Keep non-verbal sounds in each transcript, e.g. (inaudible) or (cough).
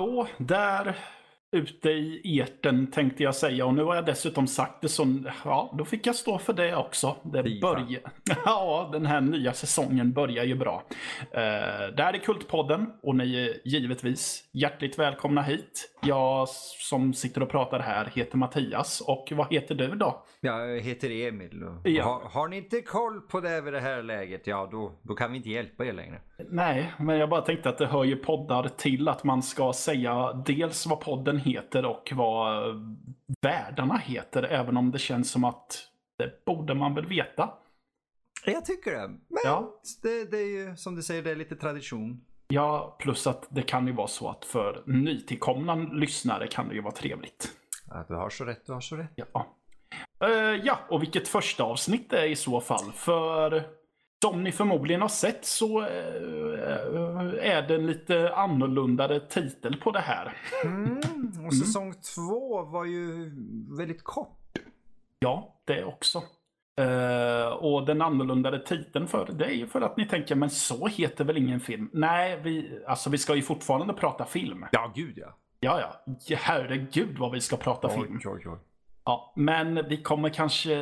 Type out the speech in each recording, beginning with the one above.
Hallå där ute i eten tänkte jag säga och nu har jag dessutom sagt det så ja, då fick jag stå för det också. Det börjar, (laughs) ja, den här nya säsongen börjar ju bra. Uh, det här är Kultpodden och ni är givetvis hjärtligt välkomna hit. Jag som sitter och pratar här heter Mattias och vad heter du då? Jag heter Emil. Ja. Har, har, ni inte koll på det vid det här läget, ja då, då kan vi inte hjälpa er längre. Nej, men jag bara tänkte att det hör ju poddar till att man ska säga dels vad podden heter och vad världarna heter, även om det känns som att det borde man väl veta. Jag tycker det. Men ja. det, det är ju som du säger, det är lite tradition. Ja, plus att det kan ju vara så att för nytillkomna lyssnare kan det ju vara trevligt. Ja, du har så rätt, du har så rätt. Ja. Uh, ja, och vilket första avsnitt det är i så fall. För som ni förmodligen har sett så uh, är det en lite annorlunda titel på det här. Mm, och säsong mm. två var ju väldigt kort. Ja, det också. Uh, och den annorlunda titeln för det är ju för att ni tänker, men så heter väl ingen film? Nej, vi, alltså vi ska ju fortfarande prata film. Ja, gud ja. Ja, ja. Herregud vad vi ska prata oj, film. Oj, oj. Ja, men vi kommer kanske,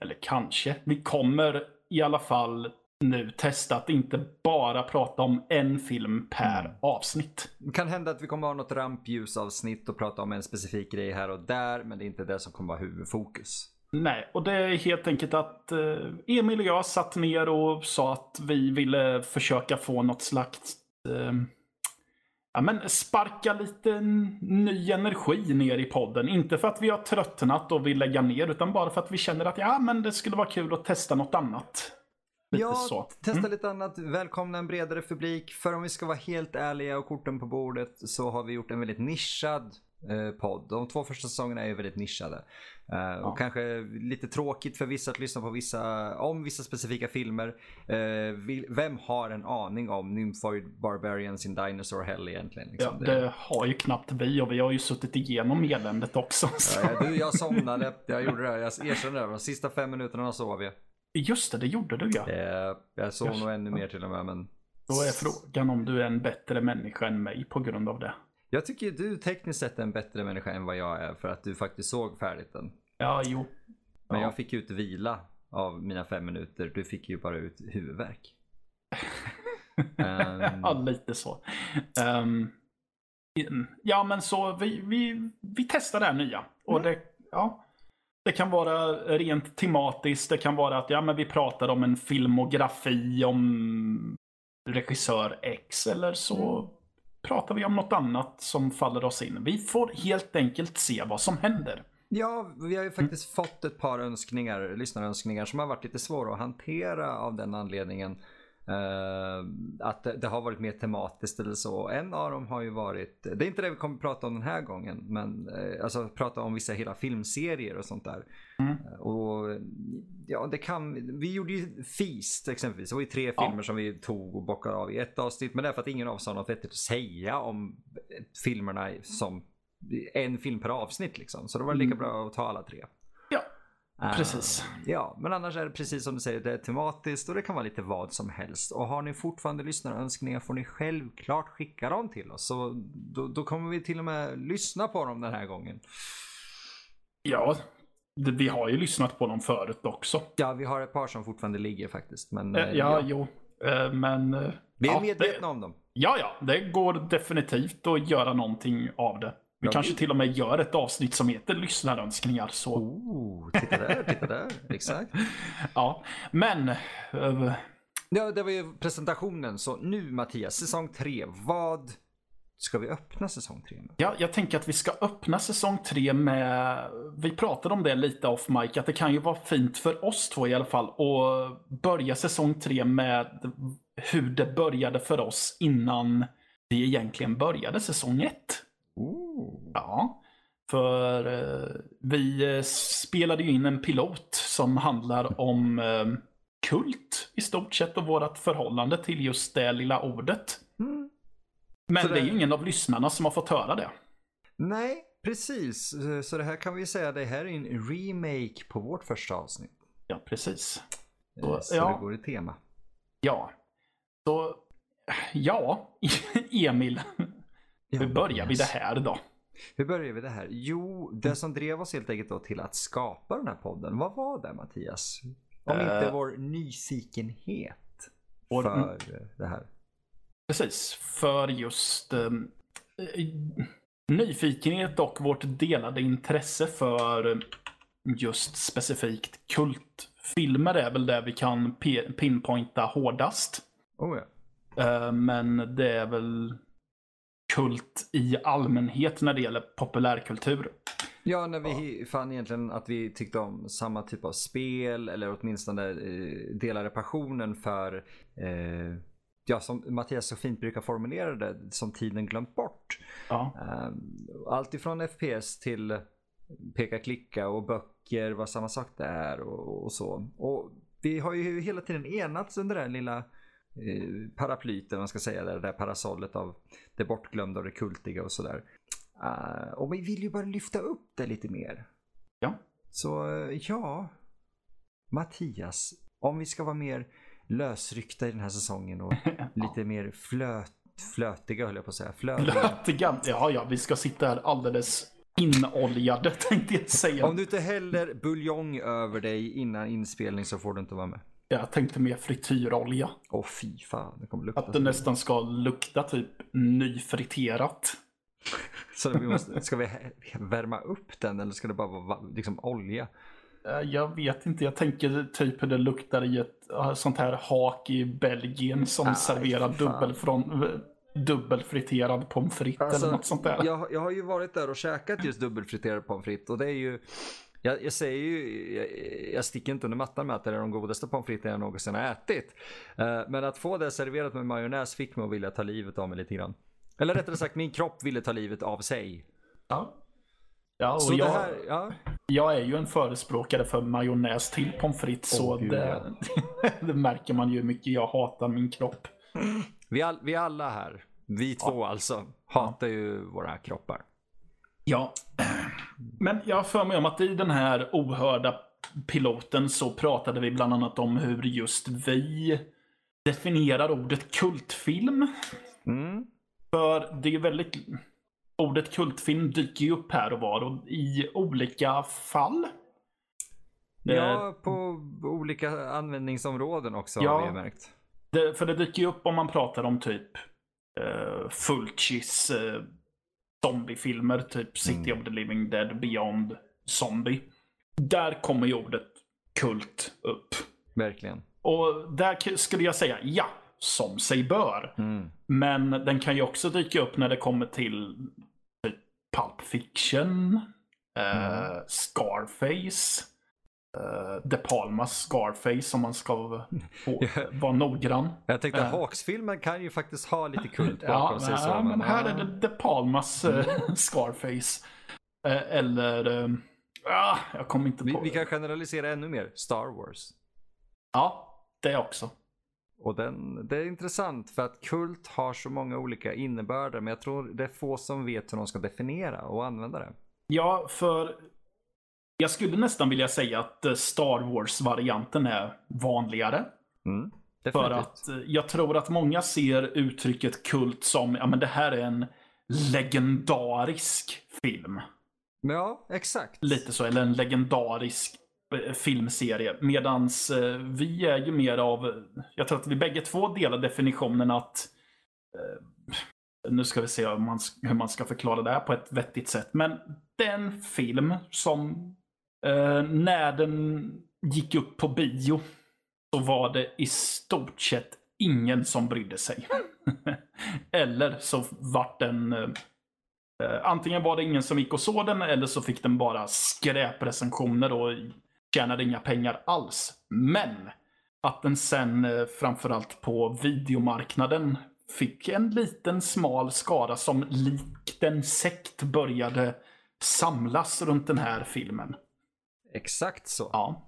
eller kanske, vi kommer i alla fall nu testa att inte bara prata om en film per mm. avsnitt. Det kan hända att vi kommer ha något rampljusavsnitt och prata om en specifik grej här och där, men det är inte det som kommer vara huvudfokus. Nej, och det är helt enkelt att eh, Emil och jag satt ner och sa att vi ville försöka få något slags eh, ja, men sparka lite ny energi ner i podden. Inte för att vi har tröttnat och vill lägga ner, utan bara för att vi känner att ja, men det skulle vara kul att testa något annat. Lite ja, så. testa mm. lite annat. Välkomna en bredare publik. För om vi ska vara helt ärliga och korten på bordet så har vi gjort en väldigt nischad podd. De två första säsongerna är ju väldigt nischade. Uh, ja. Och kanske lite tråkigt för vissa att lyssna på vissa, om vissa specifika filmer. Uh, vem har en aning om Nymphoid Barbarians in Dinosaur Hell egentligen? Liksom? Ja, det har ju knappt vi och vi har ju suttit igenom eländet också. (laughs) Ja, du, jag somnade. Jag gjorde det. Jag erkänner det. De sista fem minuterna sov jag. Just det, det gjorde du ja. Jag sov Just. nog ännu mer till och med. Men... Då är frågan om du är en bättre människa än mig på grund av det. Jag tycker du tekniskt sett är en bättre människa än vad jag är för att du faktiskt såg färdigt den. Ja, jo. Men ja. jag fick ut vila av mina fem minuter. Du fick ju bara ut huvudvärk. um... (laughs) Ja, lite så. Um... Ja, men så vi, vi, vi testar det här nya. Och mm. det, ja, det kan vara rent tematiskt. Det kan vara att ja, men vi pratar om en filmografi om regissör X. Eller så mm pratar vi om något annat som faller oss in. Vi får helt enkelt se vad som händer. Ja, vi har ju faktiskt mm. fått ett par önskningar, lyssnarönskningar som har varit lite svåra att hantera av den anledningen. Uh, att det, det, har varit mer tematiskt eller så. En av dem har ju varit, det är inte det vi kommer prata om den här gången, men uh, alltså prata om vissa hela filmserier och sånt där. Mm. Uh, och ja, det kan, vi gjorde ju Feast exempelvis, det var ju tre ja. filmer som vi tog och bockade av i ett avsnitt, men det är för att ingen av oss har något vettigt att säga om filmerna som en film per avsnitt liksom. Så då var det lika mm. bra att ta alla tre. Precis. Uh, ja, men annars är det precis som du säger, det är tematiskt och det kan vara lite vad som helst. Och har ni fortfarande lyssnarönskningar får ni självklart skicka dem till oss. Så då, då kommer vi till och med lyssna på dem den här gången. Ja, det, vi har ju lyssnat på dem förut också. Ja, vi har ett par som fortfarande ligger faktiskt. Men, äh, ja, ja, jo. Äh, men... Vi är ja, medvetna det, om dem. Ja, ja. Det går definitivt att göra någonting av det. Vi kanske till och med gör ett avsnitt som heter lyssnarönskningar. Så... Oh, titta där, titta där. (laughs) Exakt. ja, men... Uh... Ja, det var ju presentationen. Så nu Mattias, säsong 3. Vad ska vi öppna säsong 3 med? Ja, jag tänker att vi ska öppna säsong 3 med... Vi pratade om det lite off mic, att det kan ju vara fint för oss två i alla fall att börja säsong 3 med hur det började för oss innan vi egentligen började säsong 1. Ja. För eh, vi eh, spelade ju in en pilot som handlar om eh, kult i stort sett och vårt förhållande till just det lilla ordet. Mm. Men det... det är ju ingen av lyssnarna som har fått höra det. Nej, precis. Så det här kan vi säga, det här är en remake på vårt första avsnitt. Ja, precis. Så, så ja. det går i tema. Ja. Så, ja, (laughs) Emil. Ja, Hur börjar vi det här då? Hur börjar vi det här? Jo, det som drev oss helt enkelt då till att skapa den här podden, vad var det Mattias? Om inte Eh. vår nyfikenhet för det här. Precis, för just eh, nyfikenhet och vårt delade intresse för just specifikt kultfilmer är väl det vi kan pinpointa hårdast. Oh, ja. Eh, men det är väl kult i allmänhet när det gäller populärkultur. Ja, när vi fann egentligen att vi tyckte om samma typ av spel eller åtminstone eh, delade passionen för, eh, ja som Mattias så fint brukar formulera det, som tiden glömt bort. Ja. Eh, allt ifrån FPS till peka klicka och böcker, vad samma sak det är och, och så. Och vi har ju hela tiden enats under här lilla paraplyt, eller man ska säga, det där parasollet av det bortglömda och det kultiga och sådär. Uh, och vi vill ju bara lyfta upp det lite mer. Ja. Så eh, ja, Mattias, om vi ska vara mer lösryckta i den här säsongen och (laughs) lite mer flöt, flötiga höll jag på att säga. Flötiga. Blötiga. Ja, ja, vi ska sitta här alldeles inoljade (laughs) tänkte jag säga. Om du inte häller buljong över dig innan inspelning så får du inte vara med. Jag tänkte mer frityrolja. Åh fy fan, det kommer lukta. Att det nästan ska lukta typ nyfriterat. (laughs) Så vi måste, ska vi värma upp den eller ska det bara vara va- liksom olja? Eh, Jag vet inte, jag tänker typ hur det luktar i ett eh, sånt här hak i Belgien som Aj, serverar dubbel från, eh, dubbelfriterad pommes frites eller något sånt där. Alltså, jag, jag har ju varit där och käkat just dubbelfriterad pommes frites och det är ju jag, jag säger ju, jag, jag sticker inte under mattan med att det är de godaste pommes fritesen jag någonsin har ätit. Eh, men att få det serverat med majonnäs fick mig att vilja ta livet av mig lite grann. Eller rättare sagt, min kropp ville ta livet av sig. Ja. Ja, och Så jag, här, ja. jag är ju en förespråkare för majonnäs till pommes frites, så Åh, gud, det, (laughs) det märker man ju hur mycket jag hatar min kropp. Vi, all, vi alla här, vi två alltså, hatar ju våra kroppar. Ja, men jag har för mig om att i den här ohörda piloten så pratade vi bland annat om hur just vi definierar ordet kultfilm. Mm. För det är väldigt... Ordet kultfilm dyker ju upp här och var och i olika fall. Ja, på olika användningsområden också Ja. har vi märkt. Det, för det dyker ju upp om man pratar om typ uh, Fulcis uh, zombiefilmer, typ City Mm. of the Living Dead, Beyond Zombie. Där kommer ju ordet kult upp. Verkligen. Och där skulle jag säga ja, som sig bör. Mm. Men den kan ju också dyka upp när det kommer till typ Pulp Fiction, eh, Mm. Scarface, eh, De Palmas Scarface om man ska (laughs) vara noggrann. Jag tänkte att Hawks-filmen kan ju faktiskt ha lite (laughs) kult Ja, bakom sig. så, ja, men här ja. är det De Palmas eh, (laughs) Scarface. Eh, eller, eh, ah, jag kommer inte Vi, på. vi kan generalisera ännu mer. Star Wars. Ja, det också. Och den, det är intressant för att kult har så många olika innebörder men jag tror det är få som vet hur de ska definiera och använda det. Ja, för jag skulle nästan vilja säga att eh, Star Wars-varianten är vanligare. Mm. För att eh, jag tror att många ser uttrycket kult som, ja men det här är en legendarisk film. Ja, exakt. Lite så, eller en legendarisk eh, filmserie. Medans vi är ju mer av, jag tror att vi bägge två delar definitionen att nu ska vi se om man, hur man ska förklara det här på ett vettigt sätt. Men den film som eh, när den gick upp på bio så var det i stort sett ingen som brydde sig. (laughs) Eller så vart den eh, eh, antingen var det ingen som gick och såg den eller så fick den bara skräprecensioner och tjänade inga pengar alls. Men att den sen eh, framförallt på videomarknaden fick en liten smal skara som likt en sekt började samlas runt den här filmen. Exakt så. Ja.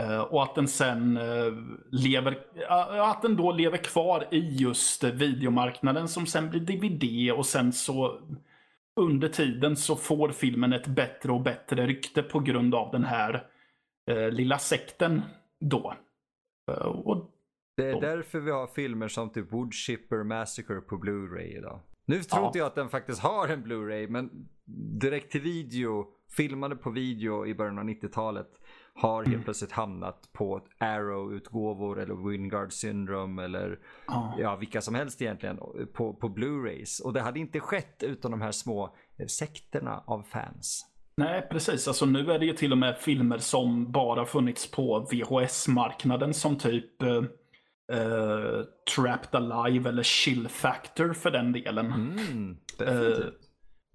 Eh, och att den sen eh, lever, uh, att den då lever kvar i just eh, videomarknaden som sen blir DVD och sen så under tiden så får filmen ett bättre och bättre rykte på grund av den här eh, lilla sekten då. Eh, och Det är därför vi har filmer som typ Woodchipper Massacre på Blu-ray idag. Nu tror ja. inte jag att den faktiskt har en Blu-ray, men direkt till video, filmade på video i början av 90-talet har helt mm. plötsligt hamnat på Arrow-utgåvor eller Wingard Syndrome eller oh. ja, vilka som helst egentligen på, på Blu-rays. Och det hade inte skett utan de här små sekterna av fans. Nej, precis. Alltså nu är det ju till och med filmer som bara funnits på VHS-marknaden som typ uh, uh, Trapped Alive eller Chill Factor för den delen. Mm, uh,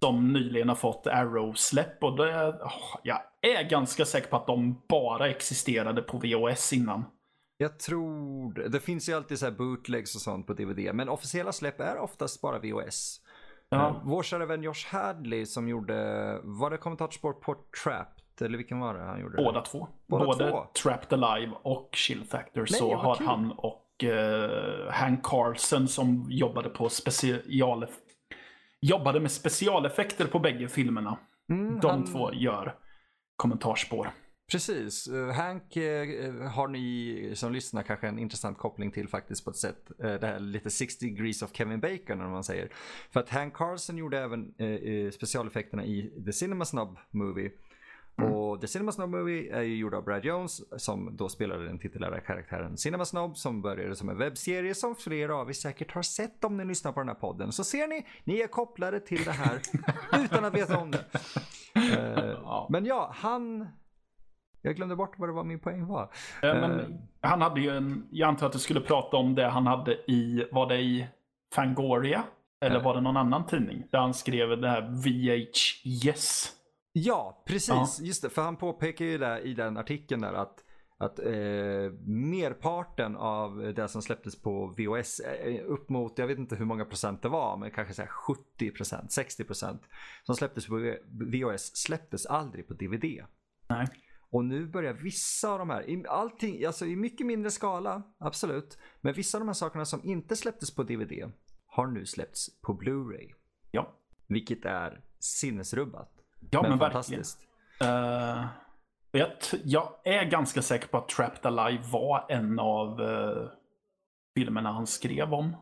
som nyligen har fått Arrow-släpp och det, oh, jag är ganska säker på att de bara existerade på VHS innan. Jag tror det. finns ju alltid så bootlegs och sånt på DVD, men officiella släpp är oftast bara VHS. Ja. Uh, vår kära vän Josh Hadley som gjorde, var det kommentatorspår på Trapped? Eller vilken var det han gjorde? Båda två. Båda Både två. Trapped Alive och Chill Factor Nej, så har kul. han och uh, Hank Carlson som jobbade på special jobbade med specialeffekter på bägge filmerna. Mm, De han... två gör kommentarspår. Precis. Uh, Hank uh, har ni som lyssnar kanske en intressant koppling till faktiskt på ett sätt. Uh, det här lite 60 degrees of Kevin Bacon om man säger. För att Hank Carlson gjorde även specialeffekterna i The Cinema Snob Movie. Mm. Och The Cinema Snob Movie är ju gjord av Brad Jones som då spelade den titulära karaktären Cinema Snob som började som en webbserie som flera av er säkert har sett om ni lyssnar på den här podden. Så ser ni, ni är kopplade till det här (laughs) utan att veta om det. Uh, men ja, han jag glömde bort vad det var min poäng var. Men, uh, han hade ju en, jag antar att du skulle prata om det han hade i, var det i Fangoria? Eller uh, var det någon annan tidning? Där han skrev det här VH Yes. Ja, precis. Ja. Just det, för han påpekar ju där i den artikeln där att att eh, merparten av det som släpptes på VOS, eh, upp mot, jag vet inte hur många procent det var, men kanske så 70 procent, 60 procent, som släpptes på VOS släpptes aldrig på DVD. Nej. Och nu börjar vissa av de här, allting, alltså i mycket mindre skala, absolut, men vissa av de här sakerna som inte släpptes på DVD har nu släppts på Blu-ray. Ja. Vilket är sinnesrubbat. Ja, men, men fantastiskt. Uh, jag, jag, är ganska säker på att Trapped Alive var en av uh, filmerna han skrev om.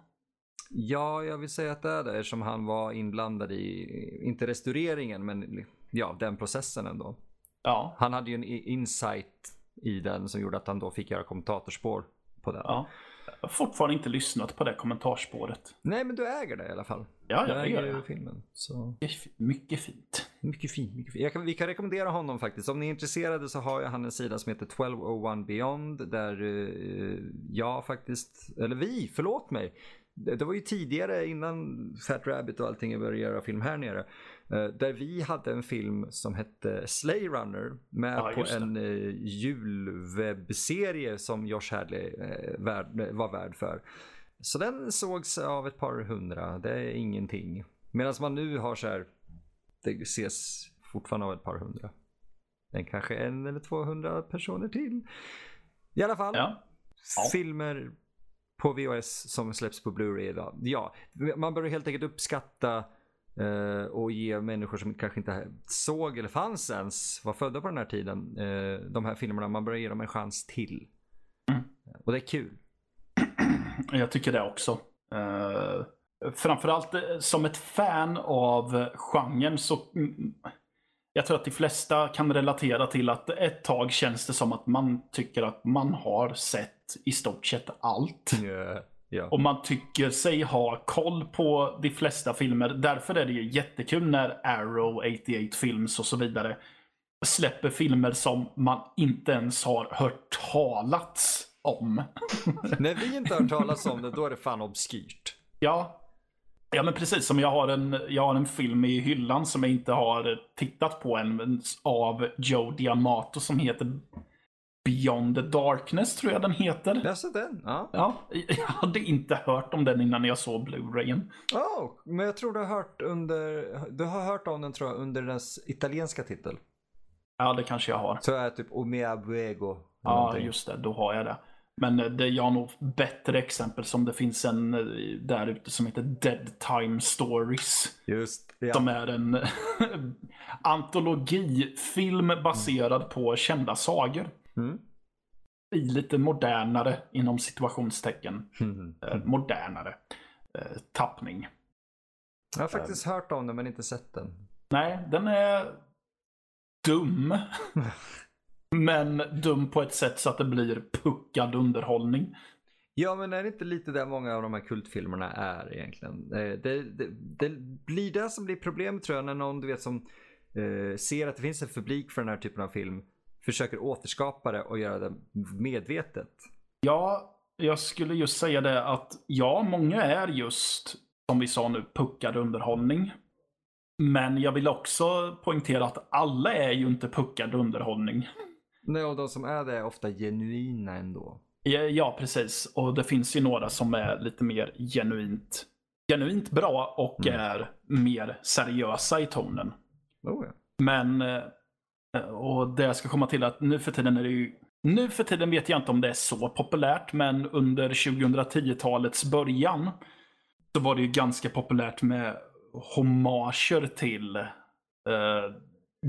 Ja, jag vill säga att det är det som han var inblandad i, inte restaureringen, men ja, den processen ändå. Ja. Han hade ju en insight i den som gjorde att han då fick göra kommentatorspår på den. Ja. Jag har fortfarande inte lyssnat på det kommentarspåret. Nej, men du äger det i alla fall. Ja, jag äger det. filmen. Så. Mycket fint. Mycket fint. Mycket fint. Kan, vi kan rekommendera honom faktiskt. Om ni är intresserade så har jag han en sida som heter 1201 Beyond. Där uh, jag faktiskt, eller vi, förlåt mig. Det, det var ju tidigare innan Fat Rabbit och allting började göra film här nere. Uh, där vi hade en film som hette Slay Runner med ja, på en uh, julwebbserie som Josh Hadley värd, var värd för. Så den sågs av ett par hundra, det är ingenting. Medan man nu har så här, det ses fortfarande av ett par hundra. Men kanske en eller två hundra personer till. I alla fall, ja. Ja. filmer på VHS som släpps på Blu-ray idag. Ja, man bör helt enkelt uppskatta Uh, och ge människor som kanske inte såg eller fanns ens, var födda på den här tiden, uh, de här filmerna, man bör ge dem en chans till. Mm. Och det är kul. (clears throat) Jag tycker det också. Uh, framförallt som ett fan av genren så mm, jag tror att de flesta kan relatera till att ett tag känns det som att man tycker att man har sett i stort sett allt. Yeah. Ja. Och man tycker sig ha koll på de flesta filmer. Därför är det ju jättekul när Arrow, 88 Films och så vidare släpper filmer som man inte ens har hört talats om. (laughs) när vi inte har hört talas om det, då är det fan obskyrt. Ja. Ja men precis som jag har en, jag har en film i hyllan som jag inte har tittat på än av Joe Diamato som heter Beyond the Darkness tror jag den heter. Läste den? Ja. ja. Jag hade inte hört om den innan jag såg Blu-rayen. Oh, men jag tror du har hört under, du har hört om den tror jag under dess italienska titel. Ja, det kanche jag har. Så är typ Omea Buego. Ja, någonting. just det. Då har jag det. Men eh, det, jag har nog bättre exempel som det finns en eh, där ute som heter Dead Time Stories. Just ja. Som är en (laughs) antologifilm baserad mm. på kända sagor. Mm. I lite modernare, inom situationstecken, mm. eh, modernare eh, tappning. Jag har faktiskt hört om den men inte sett den. Nej, den är dum. (laughs) men dum på ett sätt så att det blir puckad underhållning. Ja, men är det inte lite där många av de här kultfilmerna är egentligen? Eh, det, det, det blir det som blir problemet tror jag när någon du vet som eh, ser att det finns en publik för den här typen av film försöker återskapa det och göra det medvetet. Ja, jag skulle just säga det att ja, många är just som vi sa nu puckad underhållning. Men jag vill också poängtera att alla är ju inte puckad underhållning. Nej, och de som är det är ofta genuina ändå. Ja, ja, precis. Och det finns ju några som är lite mer genuint, genuint bra och mm. är mer seriösa i tonen. Oh, ja. Men, eh, och det jag ska komma till att nu för tiden är det ju nu för tiden vet jag inte om det är så populärt, men under 2010-talets början så var det ju ganska populärt med hommager till uh,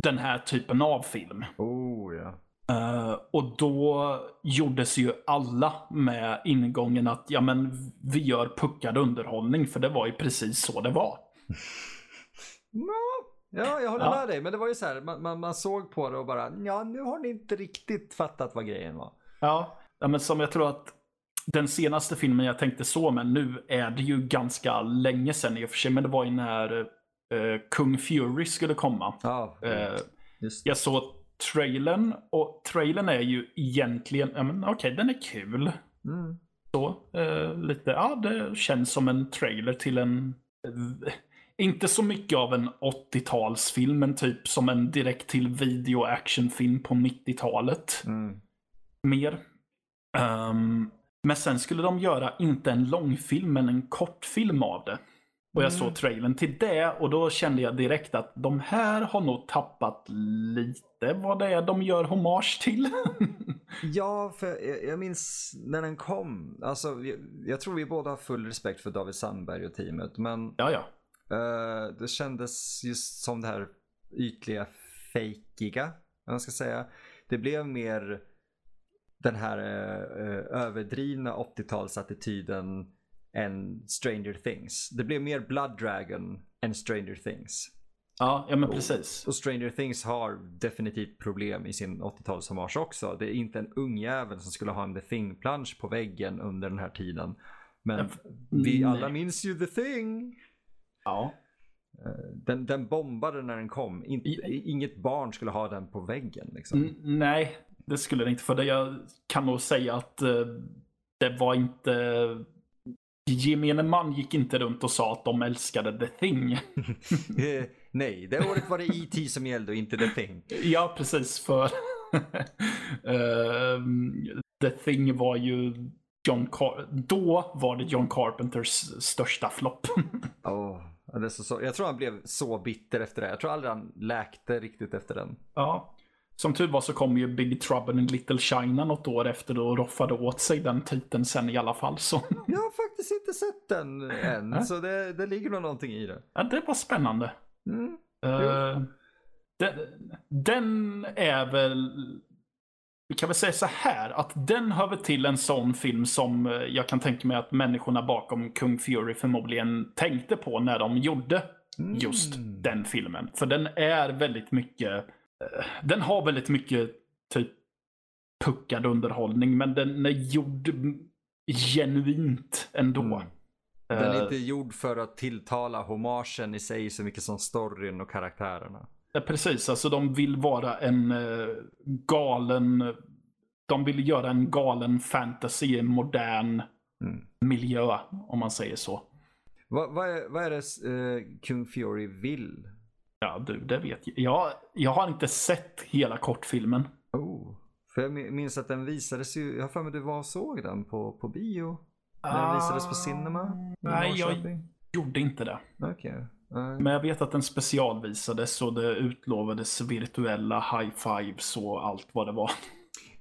den här typen av film. Oh, ja. Uh, och då gjordes ju alla med ingången att ja, men vi gör puckad underhållning, för det var ju precis så det var. (laughs) Ja, jag håller ja. med dig. Men det var ju så här, man, man, man, såg på det och bara, ja nu har ni inte riktigt fattat vad grejen var. Ja, ja men som jag tror att den senaste filmen jag tänkte så med nu är det ju ganska länge sedan i och för sig, men det var ju när uh, Kung Fury skulle komma. Ja, uh, jag såg trailern och trailern är ju egentligen, ja men okej, okay, den är kul. Mm. Så, uh, lite, ja det känns som en trailer till en inte så mycket av en 80-talsfilm, men typ som en direkt till video actionfilm på 90-talet. Mm. Mer. Um, men sen skulle de göra inte en långfilm, men en kortfilm av det. Och jag mm. såg trailern till det och då kände jag direkt att de här har nog tappat lite vad det är de gör hommage till. (laughs) ja, för jag, jag, minns när den kom. Alltså, jag, jag, tror vi båda har full respekt för David Sandberg och teamet. Men ja, ja. Uh, det kändes just som det här ytliga, fejkiga. Man ska säga. Det blev mer den här uh, överdrivna 80-talsattityden än Stranger Things. Det blev mer Blood Dragon än Stranger Things. Ja, ja men precis. Och, och Stranger Things har definitivt problem i sin 80-talshommage också. Det är inte en ung jävel som skulle ha en The Thing-plansch på väggen under den här tiden. Men vi alla minns ju The Thing. Ja. Eh, den, den bombade när den kom. In, I, inget barn skulle ha den på väggen. Liksom. nej, det skulle det inte. För det jag kan nog säga att uh, det var inte... Gemene man gick inte runt och sa att de älskade The Thing. (laughs) Eh, nej, det året var det E.T. som gällde och inte The Thing. ja, precis. För uh, (laughs) The Thing var ju John Car då var det John Carpenters största flopp. (laughs) oh. Det så, jag tror han blev så bitter efter det. Jag tror aldrig han läkte riktigt efter den. Ja. Som tur var så kom ju Big Trouble in Little China något år efter och roffade åt sig den titeln sen i alla fall. Så. Jag har faktiskt inte sett den än, äh? så det, det ligger nog någonting i det. Ja, det var spännande. Mm. Uh, den, den är väl vi kan väl säga så här att den hör väl till en sån film som eh, jag kan tänka mig att människorna bakom Kung Fury förmodligen tänkte på när de gjorde just mm. den filmen. För den är väldigt mycket, den har väldigt mycket typ puckad underhållning men den är gjord genuint ändå. Mm. Den är uh, inte gjord för att tilltala hommagen i sig så mycket som storyn och karaktärerna. Ja, precis, alltså de vill vara en uh, galen... De vill göra en galen fantasy i modern mm. miljö, om man säger så. Vad, vad, är, vad är det uh, Kung Fury vill? Ja, du, det vet jag. jag. Jag har inte sett hela kortfilmen. Oh. För jag minns att den visades ju, jag har för mig du var och såg den på, på bio. När den visades på cinema. Nej, jag gjorde inte det. Okay. Men jag vet att den specialvisades och det utlovades virtuella high-fives och allt vad det var.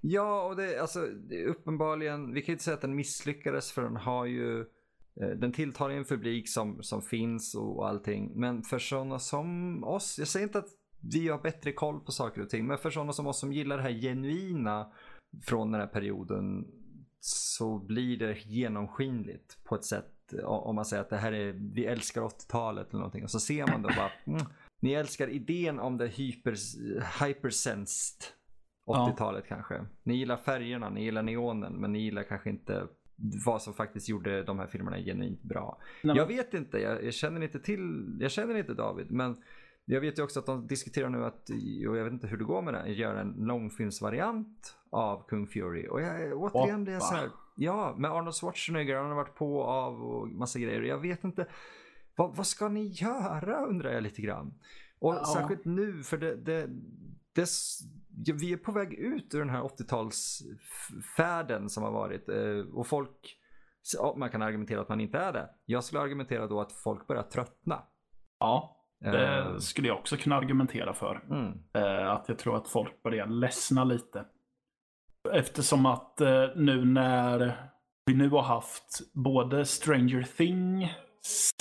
Ja, och det, alltså, det uppenbarligen, vi kan inte säga att den misslyckades för den har ju den tilltar en publik som, som finns och allting. Men för sådana som oss, jag säger inte att vi har bättre koll på saker och ting, men för sådana som oss som gillar det här genuina från den här perioden så blir det genomskinligt på ett sätt om man säger att det här är, vi älskar 80-talet eller någonting. Och så ser man då bara, mm, ni älskar idén om det hyper, hypersensed 80-talet ja. kanske. Ni gillar färgerna, ni gillar neonen, men ni gillar kanske inte vad som faktiskt gjorde de här filmerna genuint bra. Nej, jag vet inte, jag, jag, känner inte till, jag känner inte David, men jag vet ju också att de diskuterar nu att, och jag vet inte hur det går med det, göra en långfilmsvariant av Kung Fury. Och jag, återigen, det är så här, ja, med Arnold Schwarzenegger, han har varit på och av och massa grejer. Jag vet inte, vad, vad ska ni göra undrar jag lite grann. Och ja. särskilt nu, för det, det, det, vi är på väg ut ur den här 80-talsfärden som har varit. Eh, och folk, man kan argumentera att man inte är det. Jag skulle argumentera då att folk börjar tröttna. Ja. Det eh. skulle jag också kunna argumentera för. Mm. Eh, att jag tror att folk börjar ledsna lite. Eftersom att nu när vi nu har haft både Stranger Things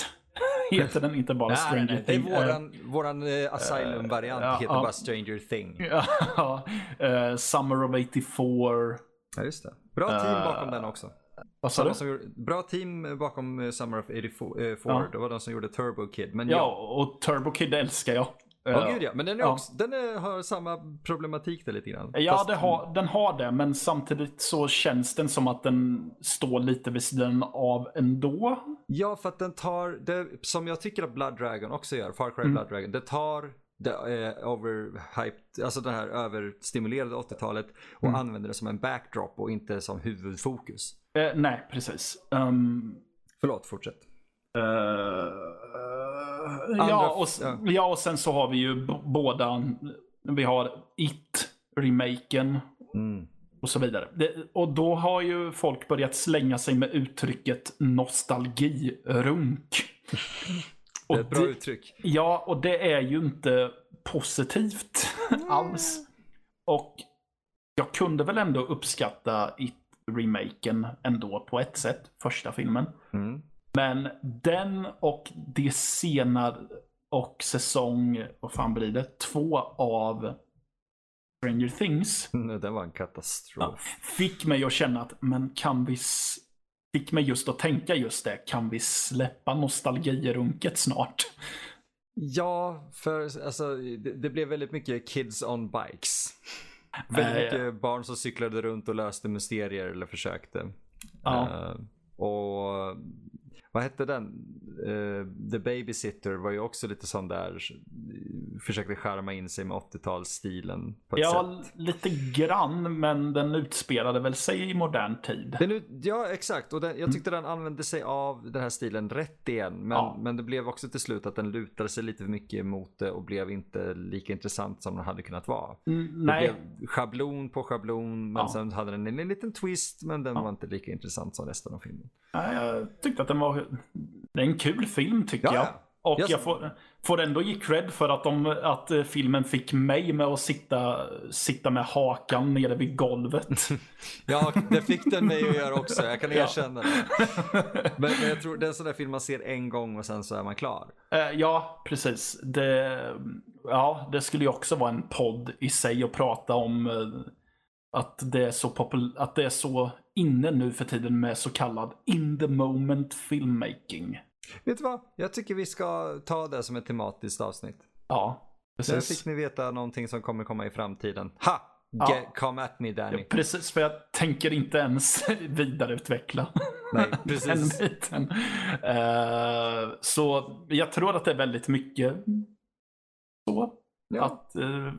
(laughs) heter den inte bara nej, Stranger nej, Thing. Det är våran, uh, våran uh, Asylum-variant uh, heter bara Stranger Thing. (laughs) Ja, Summer of 84. Ja, just det. Bra team bakom den också. Vad sa du? bra team bakom Summer of 84. Eh, ja. Det var de som gjorde Turbo Kid. Men ja, ja, och Turbo Kid älskar jag. Ja, oh, gud ja. Men den, är också, ja. den är, har samma problematik där lite grann. Ja, Fast... har, den har det. Men samtidigt så känns den som att den står lite vid sidan av ändå. Ja, för att den tar, det, som jag tycker att Blood Dragon också gör, Far Cry mm. Blood Dragon, det tar det eh, overhyped, alltså det här överstimulerade 80-talet och mm. använder det som en backdrop och inte som huvudfokus. Eh, nej, precis. Um... Förlåt, fortsätt. Uh, ja, och, ja. ja, och sen så har vi ju båda. Vi har It-remaken. Mm. Och så vidare. Det, och då har ju folk börjat slänga sig med uttrycket nostalgirunk. (laughs) det är ett bra det, uttryck. Ja, och det är ju inte positivt (laughs) alls. Och jag kunde väl ändå uppskatta It remaken ändå på ett sätt, första filmen. Mm. Men den och det senare och säsong, vad fan blir det, två av Stranger Things. Det var en katastrof. fick mig att känna att, men kan vi Fick mig just att tänka just det, kan vi släppa nostalgirunket snart? Ja, för alltså, det, det blev väldigt mycket kids on bikes. Väldigt mycket barn som cyklade runt och löste mysterier eller försökte. Ja. Uh, och vad hette den? Uh, The Babysitter var ju också lite sån där, försökte skärma in sig med 80-talsstilen på ett ja, sätt. lite grann, men den utspelade väl sig i modern tid. Den, ja, exakt. Och den, jag tyckte mm. den använde sig av den här stilen rätt igen. Men, ja. men det blev också till slut att den lutade sig lite för mycket mot det och blev inte lika intressant som den hade kunnat vara. Mm, nej. Det blev schablon på schablon, men ja. sen hade den en, en liten twist, men den var inte lika intressant som resten av filmen. Nej, jag tyckte att den var det är en kul film tycker ja, jag. Och jag, jag får, får ändå ge cred för att, de, att eh, filmen fick mig med att sitta, sitta med hakan nere vid golvet. (laughs) ja, det fick den mig att göra också. Jag kan erkänna det. (laughs) Men, men, jag tror det är en sån där film man ser en gång och sen så är man klar. Uh, ja, precis. Det, ja, det skulle ju också vara en podd i sig att prata om uh, att det är så popul att det är så inne nu för tiden med så kallad in the moment filmmaking. Vet du vad? Jag tycker vi ska ta det som ett tematiskt avsnitt. Ja, precis. Sen fick ni veta någonting som kommer komma i framtiden. Ha! Get, ja. Come at me Danny. Ja, precis, för jag tänker inte ens (laughs) vidareutveckla Nej, (laughs) precis. den biten. Uh, så jag tror att det är väldigt mycket så. Ja. Att uh,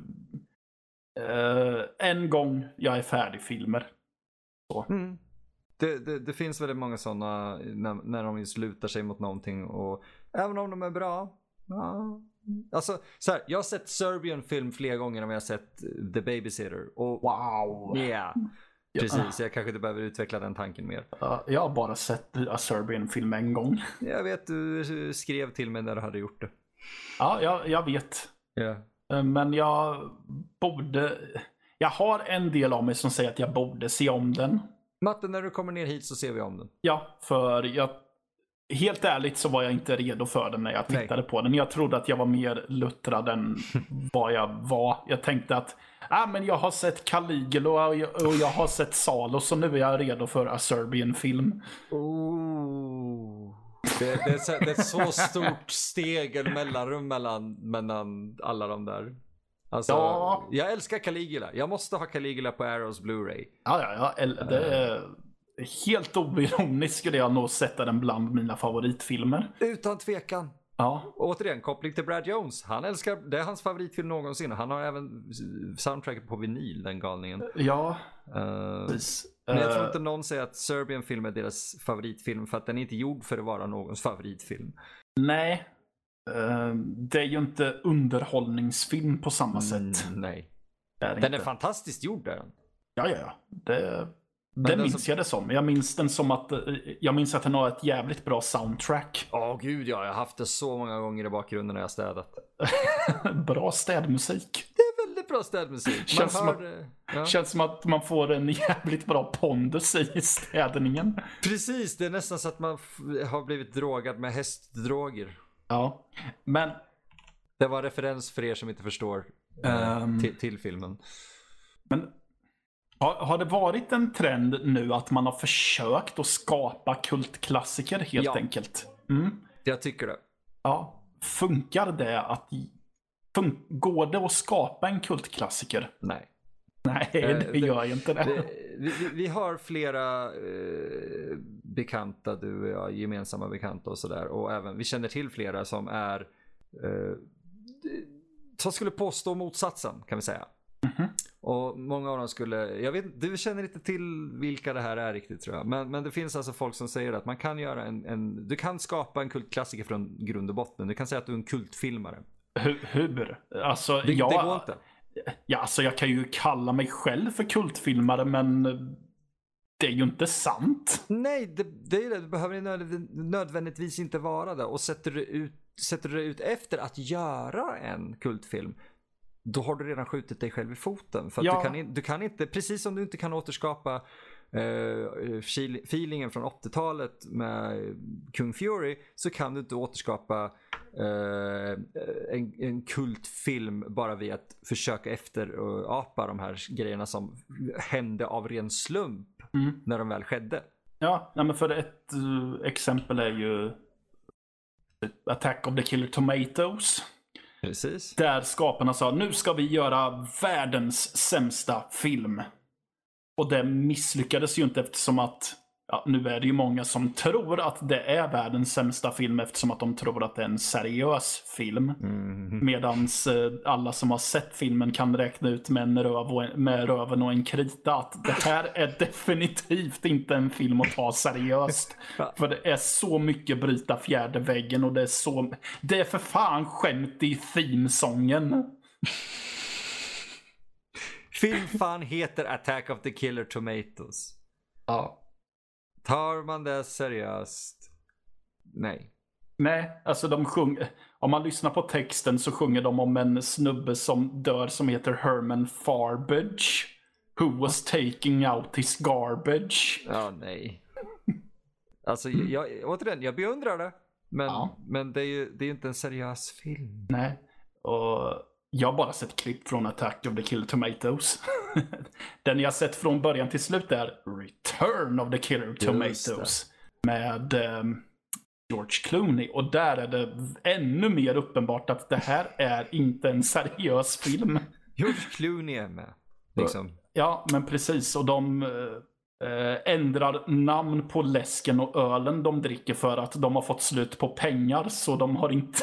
uh, en gång jag är färdig filmer. Mm. Det, det, det, finns väldigt många sådana när, när de just lutar sig mot någonting och även om de är bra. Ja. Alltså, så här, jag har sett Serbian film flera gånger om jag har sett The Babysitter. Och, wow! Yeah. Precis, jag kanske inte behöver utveckla den tanken mer. jag har bara sett A Serbian film en gång. Jag vet, du skrev till mig när du hade gjort det. Ja, jag, jag vet. Yeah. Men jag borde... Jag har en del av mig som säger att jag borde se om den. Matte, när du kommer ner hit så ser vi om den. Ja, för jag... Helt ärligt så var jag inte redo för den när jag tittade Nej. på den. Jag trodde att jag var mer luttrad än (laughs) vad jag var. Jag tänkte att ah, men jag har sett Caligula och jag, och jag har sett Salo så nu är jag redo för A Serbian film. Oh. Det, det, är så, det är så stort (laughs) steg mellanrum mellan, mellan alla de där. Alltså, Ja. Jag älskar Caligula. Jag måste ha Caligula på Arrows Blu-ray. Ja, ja, ja. Det är helt oironiskt skulle jag nog sätta den bland mina favoritfilmer. Utan tvekan. Ja, Och återigen, koppling till Brad Jones. Han älskar, det är hans favoritfilm någonsin. Han har även soundtracket på vinyl, den galningen. ja Eh, precis. men jag tror Eh, inte någon säger att Serbian film är deras favoritfilm för att den är inte gjord för att vara någons favoritfilm. Nej. Eh, Det är ju inte underhållningsfilm på samma sätt. Mm, nej. Det är Den är inte. fantastiskt gjord är den. Ja, ja, ja. Det, det minns som- jag det som. Jag minns den som att, eh, jag minns att den har ett jävligt bra soundtrack. Åh gud ja, jag har haft det så många gånger i bakgrunden när jag städat. (laughs) bra städmusik. Det är väldigt bra städmusik. Man Känns som hör att- det. Ja. Känns som att man får en (laughs) jävligt bra pondus i städningen. Precis, det är nästan så att man har blivit drogad med hästdroger. Ja, men Det var en referens för er som inte förstår Ehm. till, till filmen. Men har, har det varit en trend nu att man har försökt att skapa kultklassiker helt Ja. enkelt? Mm. Jag tycker det. Ja. Funkar det att... Fun, går det att skapa en kultklassiker? Nej. Nej, Eh, det gör ju inte det. Det, vi, vi- har flera eh, bekanta, du och jag, gemensamma bekanta och sådär. Och även, vi känner till flera som är, eh, som skulle påstå motsatsen kan vi säga. Mhm. Och många av dem skulle, jag vet du känner inte till vilka det här är riktigt tror jag. Men, men det finns alltså folk som säger att man kan göra en, en du kan skapa en kultklassiker från grund och botten. Du kan säga att du är en kultfilmare. Hur? hur? Alltså, Det, jag, det går inte. Ja, alltså jag kan ju kalla mig själv för kultfilmare, men det är ju inte sant. Nej, det, det är det. Du behöver nödv- nödvändigtvis inte vara det. Och sätter du, ut, sätter du ut efter att göra en kultfilm, då har du redan skjutit dig själv i foten. För Ja. du, kan, in- du kan inte, precis som du inte kan återskapa eh, feel- feelingen från 80-talet med Kung Fury, så kan du inte återskapa eh, en, en kultfilm bara via att försöka efterapa de här grejerna som hände av ren slump Mm. när de väl skedde. Ja, men för ett eh, exempel är ju Attack of the Killer Tomatoes. Precis. Där skaparna sa nu ska vi göra världens sämsta film. Och det misslyckades ju inte eftersom att Ja, nu är det ju många som tror att det är världens sämsta film eftersom att de tror att det är en seriös film. Mm. Medans eh, alla som har sett filmen kan räkna ut med, en röv och en, med röven och en krita att det här är (laughs) definitivt inte en film att ta seriöst. För det är så mycket bryta fjärde väggen och det är så... Det är för fan skämt i themesången. Film fan heter Attack of the Killer Tomatoes. Ja. Tar man det seriöst? Nej. Nej, alltså de sjunger... Om man lyssnar på texten så sjunger de om en snubbe som dör som heter Herman Farbage. Who was taking out his garbage. Ja, nej. Alltså, jag, återigen, jag beundrar det. Men, Ja. men det är ju det är inte en seriös film. Nej. Och jag har bara sett klipp från Attack of the Killer Tomatoes. (laughs) Den jag sett från början till slut är Return of the Killer Tomatoes. Med ehm, George Clooney. Och där är det ännu mer uppenbart att det här är inte en seriös film. (laughs) George Clooney är med. Liksom. Ja, men precis. Och de eh, eh, ändrar namn på läsken och ölen de dricker för att de har fått slut på pengar. Så de har inte,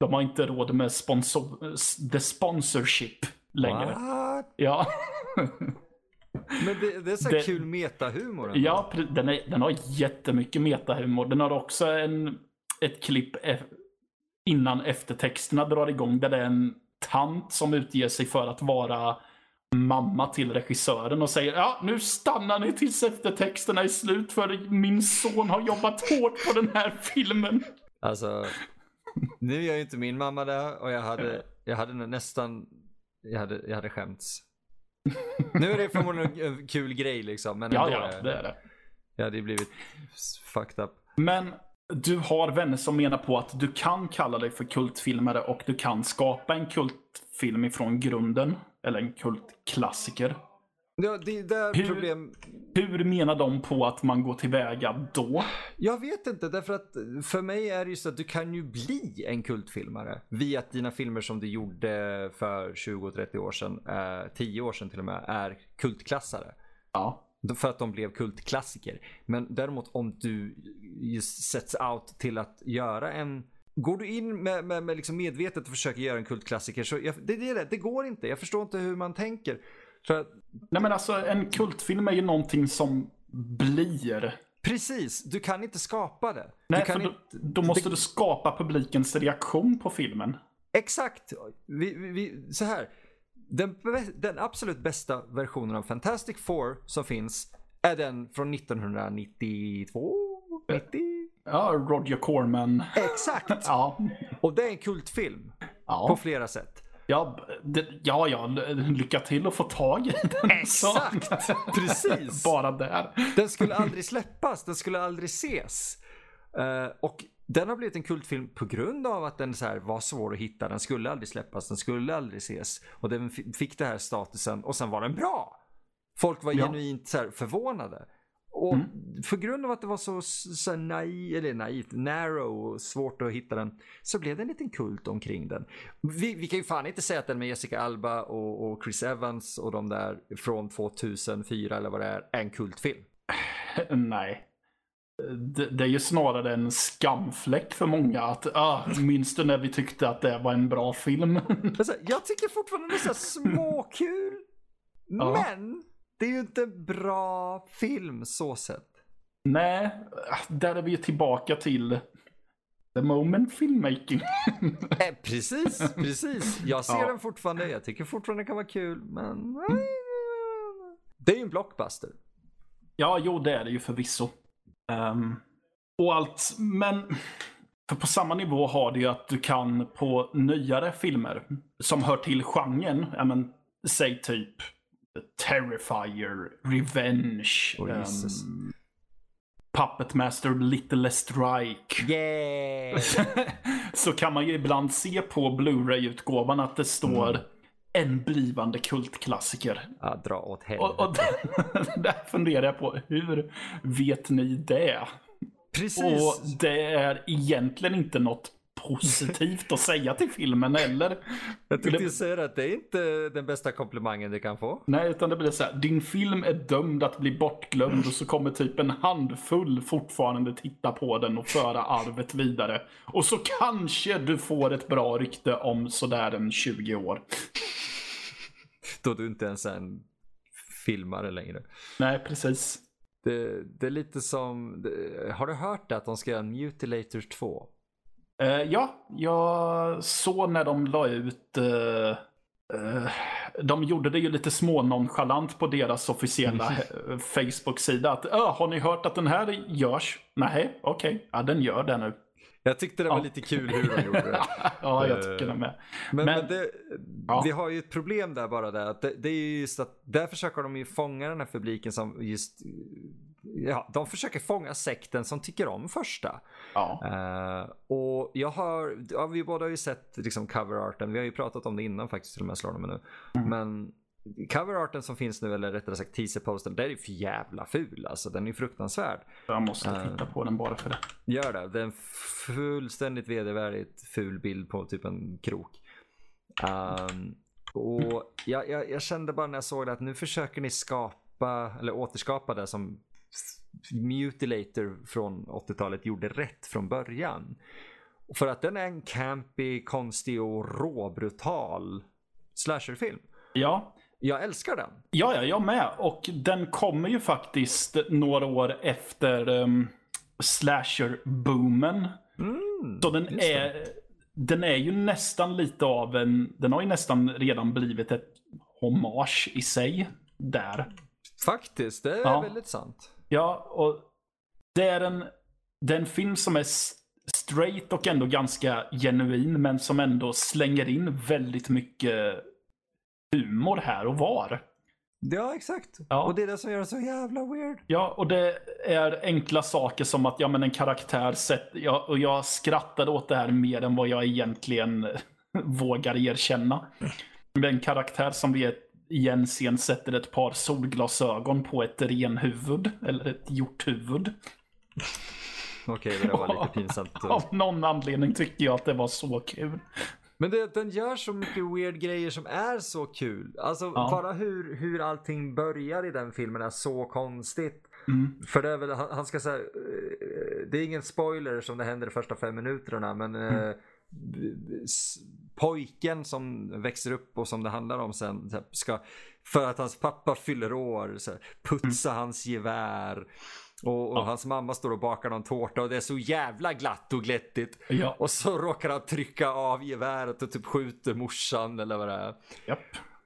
de har inte råd med sponsor, the sponsorship längre. What? Ja, (laughs) Men det, det är så Det- kul metahumor. ändå. ja den, är, den har jättemycket metahumor. Den har också en, ett klipp e- innan eftertexterna drar igång där det är en tant som utger sig för att vara mamma till regissören och säger ja nu stannar ni tills eftertexterna är slut för min son har jobbat hårt på den här filmen. Alltså, nu gör ju inte min mamma det och jag hade, jag hade nästan, jag hade, jag hade skämts. Nu är det förmodligen en kul grej liksom, men Ja, ja, det är det. Jag hade ju blivit fucked up. Men du har vänner som menar på att du kan kalla dig för kultfilmare och du kan skapa en kultfilm ifrån grunden. Eller en kultklassiker. Ja, det är där Hur- problem... Hur menar de på att man går tillväga då? Jag vet inte, därför att för mig är det ju så att du kan ju bli en kultfilmare via att dina filmer som du gjorde för 20-30 år sedan, eh, 10 år sedan till och med, är kultklassare. Ja. För att de blev kultklassiker. Men däremot om du sätts out till att göra en Går du in med, med, med liksom medvetet och försöker göra en kultklassiker så jag, det, det, det går inte. Jag förstår inte hur man tänker. För Nej men alltså en kultfilm är ju någonting som blir. precis, du kan inte skapa det. Nej, du kan för då, inte, då måste det- du skapa publikens reaktion på filmen. Exakt. Vi, vi, vi, så här. Den, den absolut bästa versionen av Fantastic Four som finns är den från 1992? 90? Ja, Roger Corman. Exakt. (laughs) Ja, Och det är en kultfilm på ja, flera sätt. Ja, det, ja, ja, lycka till att få tag i den. Exakt. Precis. (laughs) Bara där. Den skulle aldrig släppas, den skulle aldrig ses. Eh, och den har blivit en kultfilm på grund av att den så var svår att hitta. Den skulle aldrig släppas, den skulle aldrig ses. Och den fick det här statusen och sen var den bra. Folk var Ja. genuint så förvånade. Och Mm. för grund av att det var så, så naiv, eller naivt, narrow och svårt att hitta den så blev det en liten kult omkring den. Vi, vi kan ju fan inte säga att den med Jessica Alba och, och Chris Evans och de där från 2004 eller vad det är, är en kultfilm. (laughs) Nej. Det, det är ju snarare en skamfläck för många att, ah, minns du när vi tyckte att det var en bra film? (laughs) Alltså, jag tycker fortfarande det är så (laughs) småkul. Ja. Men det är ju inte bra film så sett. Nej, där är vi ju tillbaka till the moment filmmaking. (laughs) Eh, precis, precis. Jag ser Ja. den fortfarande. Jag tycker fortfarande det kan vara kul. Men det är ju en blockbuster. Ja, jo, det är det ju förvisso. Um, och allt, men för på samma nivå har det ju att du kan på nyare filmer som hör till genren, ja men säg typ Terrifier, Revenge, Jesus. ehm, Puppet Master, Little Strike. Yeah! (laughs) så kan man ju ibland se på Blu-ray-utgåvan att det står Mm. en blivande kultklassiker. Ja, dra åt helvete. Och, och (laughs) där funderar jag på, hur vet ni det? Precis. Och det är egentligen inte något positivt att säga till filmen eller? jag tänkte ju säga att det är inte den bästa komplimangen du kan få. Nej, utan det blir så här. Din film är dömd att bli bortglömd och så kommer typ en handfull fortfarande titta på den och föra arvet vidare. Och så kanske du får ett bra rykte om sådär en 20 år. Då du inte ens är en filmare längre. Nej, precis. Det, det är lite som, har du hört att de ska göra en Mutilator 2? Eh, ja, jag såg när de la ut... eh, eh, de gjorde det ju lite smånonchalant på deras officiella eh, Facebook-sida. Att, "Ah, har ni hört att den här görs? Nej, okej. Ja, den gör det nu. Jag tyckte det var Ja. lite kul hur de gjorde det. (laughs) ja, jag tycker det med. Men, Men- men det, Ja. vi har ju ett problem där bara där. Att det, det är ju just att där försöker de ju fånga den här publiken som just Ja, de försöker fånga sekten som tycker om första. Ja. Eh, och jag har, ja, vi båda har ju sett liksom coverarten, vi har ju pratat om det innan faktiskt till och med mig nu. Mm. Men coverarten som finns nu, eller rättare sagt teaserposten, den är ju för jävla ful alltså. Den är ju fruktansvärd. Jag måste Eh. titta på den bara för det. Gör det. Det är en fullständigt vedervärdigt ful bild på typ en krok. Ehm, och jag, jag, jag kände bara när jag såg det att nu försöker ni skapa, eller återskapa det som Mutilator från 80-talet gjorde rätt från början. För att den är en campy, konstig och råbrutal slasherfilm. Ja. Jag älskar den. Ja, ja, jag med. Och den kommer ju faktiskt några år efter um, slasher-boomen. Mm, Så den det. är, den är ju nästan lite av en, den har ju nästan redan blivit ett hommage i sig där. Faktiskt, det är Ja. väldigt sant. Ja, och det är en, det är en film som är straight och ändå ganska genuin, men som ändå slänger in väldigt mycket humor här och var. Ja, exakt. Ja. Och det är det som gör det så jävla weird. Ja, och det är enkla saker som att ja, men en karaktär sett, ja, och jag skrattade åt det här mer än vad jag egentligen (laughs) vågar erkänna. Är en karaktär som vid ett i en scen sätter ett par solglasögon på ett renhuvud, eller ett hjorthuvud. Okej, det var lite (laughs) pinsamt. Av någon anledning tycker jag att det var så kul. Men det, den gör så mycket weird grejer som är så kul. Alltså Ja. bara hur, hur allting börjar i den filmen är så konstigt. Mm. För det är väl, han, han ska säga, eh, det är ingen spoiler som det händer de första fem minuterna men eh, s- pojken som växer upp och som det handlar om sen ska, för att hans pappa fyller år, så här, putsa hans gevär. Och, och Ja. hans mamma står och bakar någon tårta och det är så jävla glatt och glättigt. Ja, Och så råkar han trycka av geväret och typ skjuter morsan eller vad det är. japp.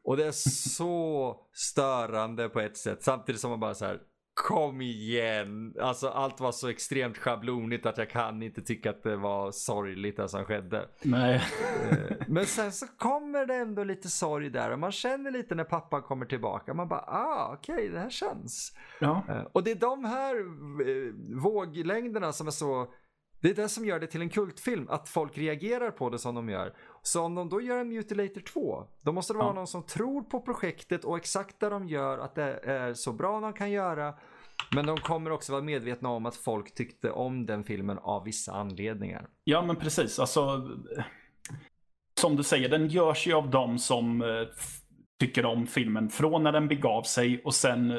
Och det är så störande på ett sätt. Samtidigt som man bara så här. Kom igen. Alltså allt var så extremt schablonigt att jag kan inte tycka att det var sorgligt det som skedde. Nej. Eh, Men sen så kommer det ändå lite sorg där och man känner lite när pappa kommer tillbaka. Man bara, ah okej det här känns. Ja. Eh, Och det är de här eh, våglängderna som är så det är det som gör det till en kultfilm, att folk reagerar på det som de gör. Så om de då gör en Mutilator 2, då måste det vara Ja. någon som tror på projektet och exakt det de gör, att det är så bra de kan göra. Men de kommer också vara medvetna om att folk tyckte om den filmen av vissa anledningar. ja, men precis. Alltså, som du säger, den görs ju av de som eh, tycker om filmen från när den begav sig och sen eh,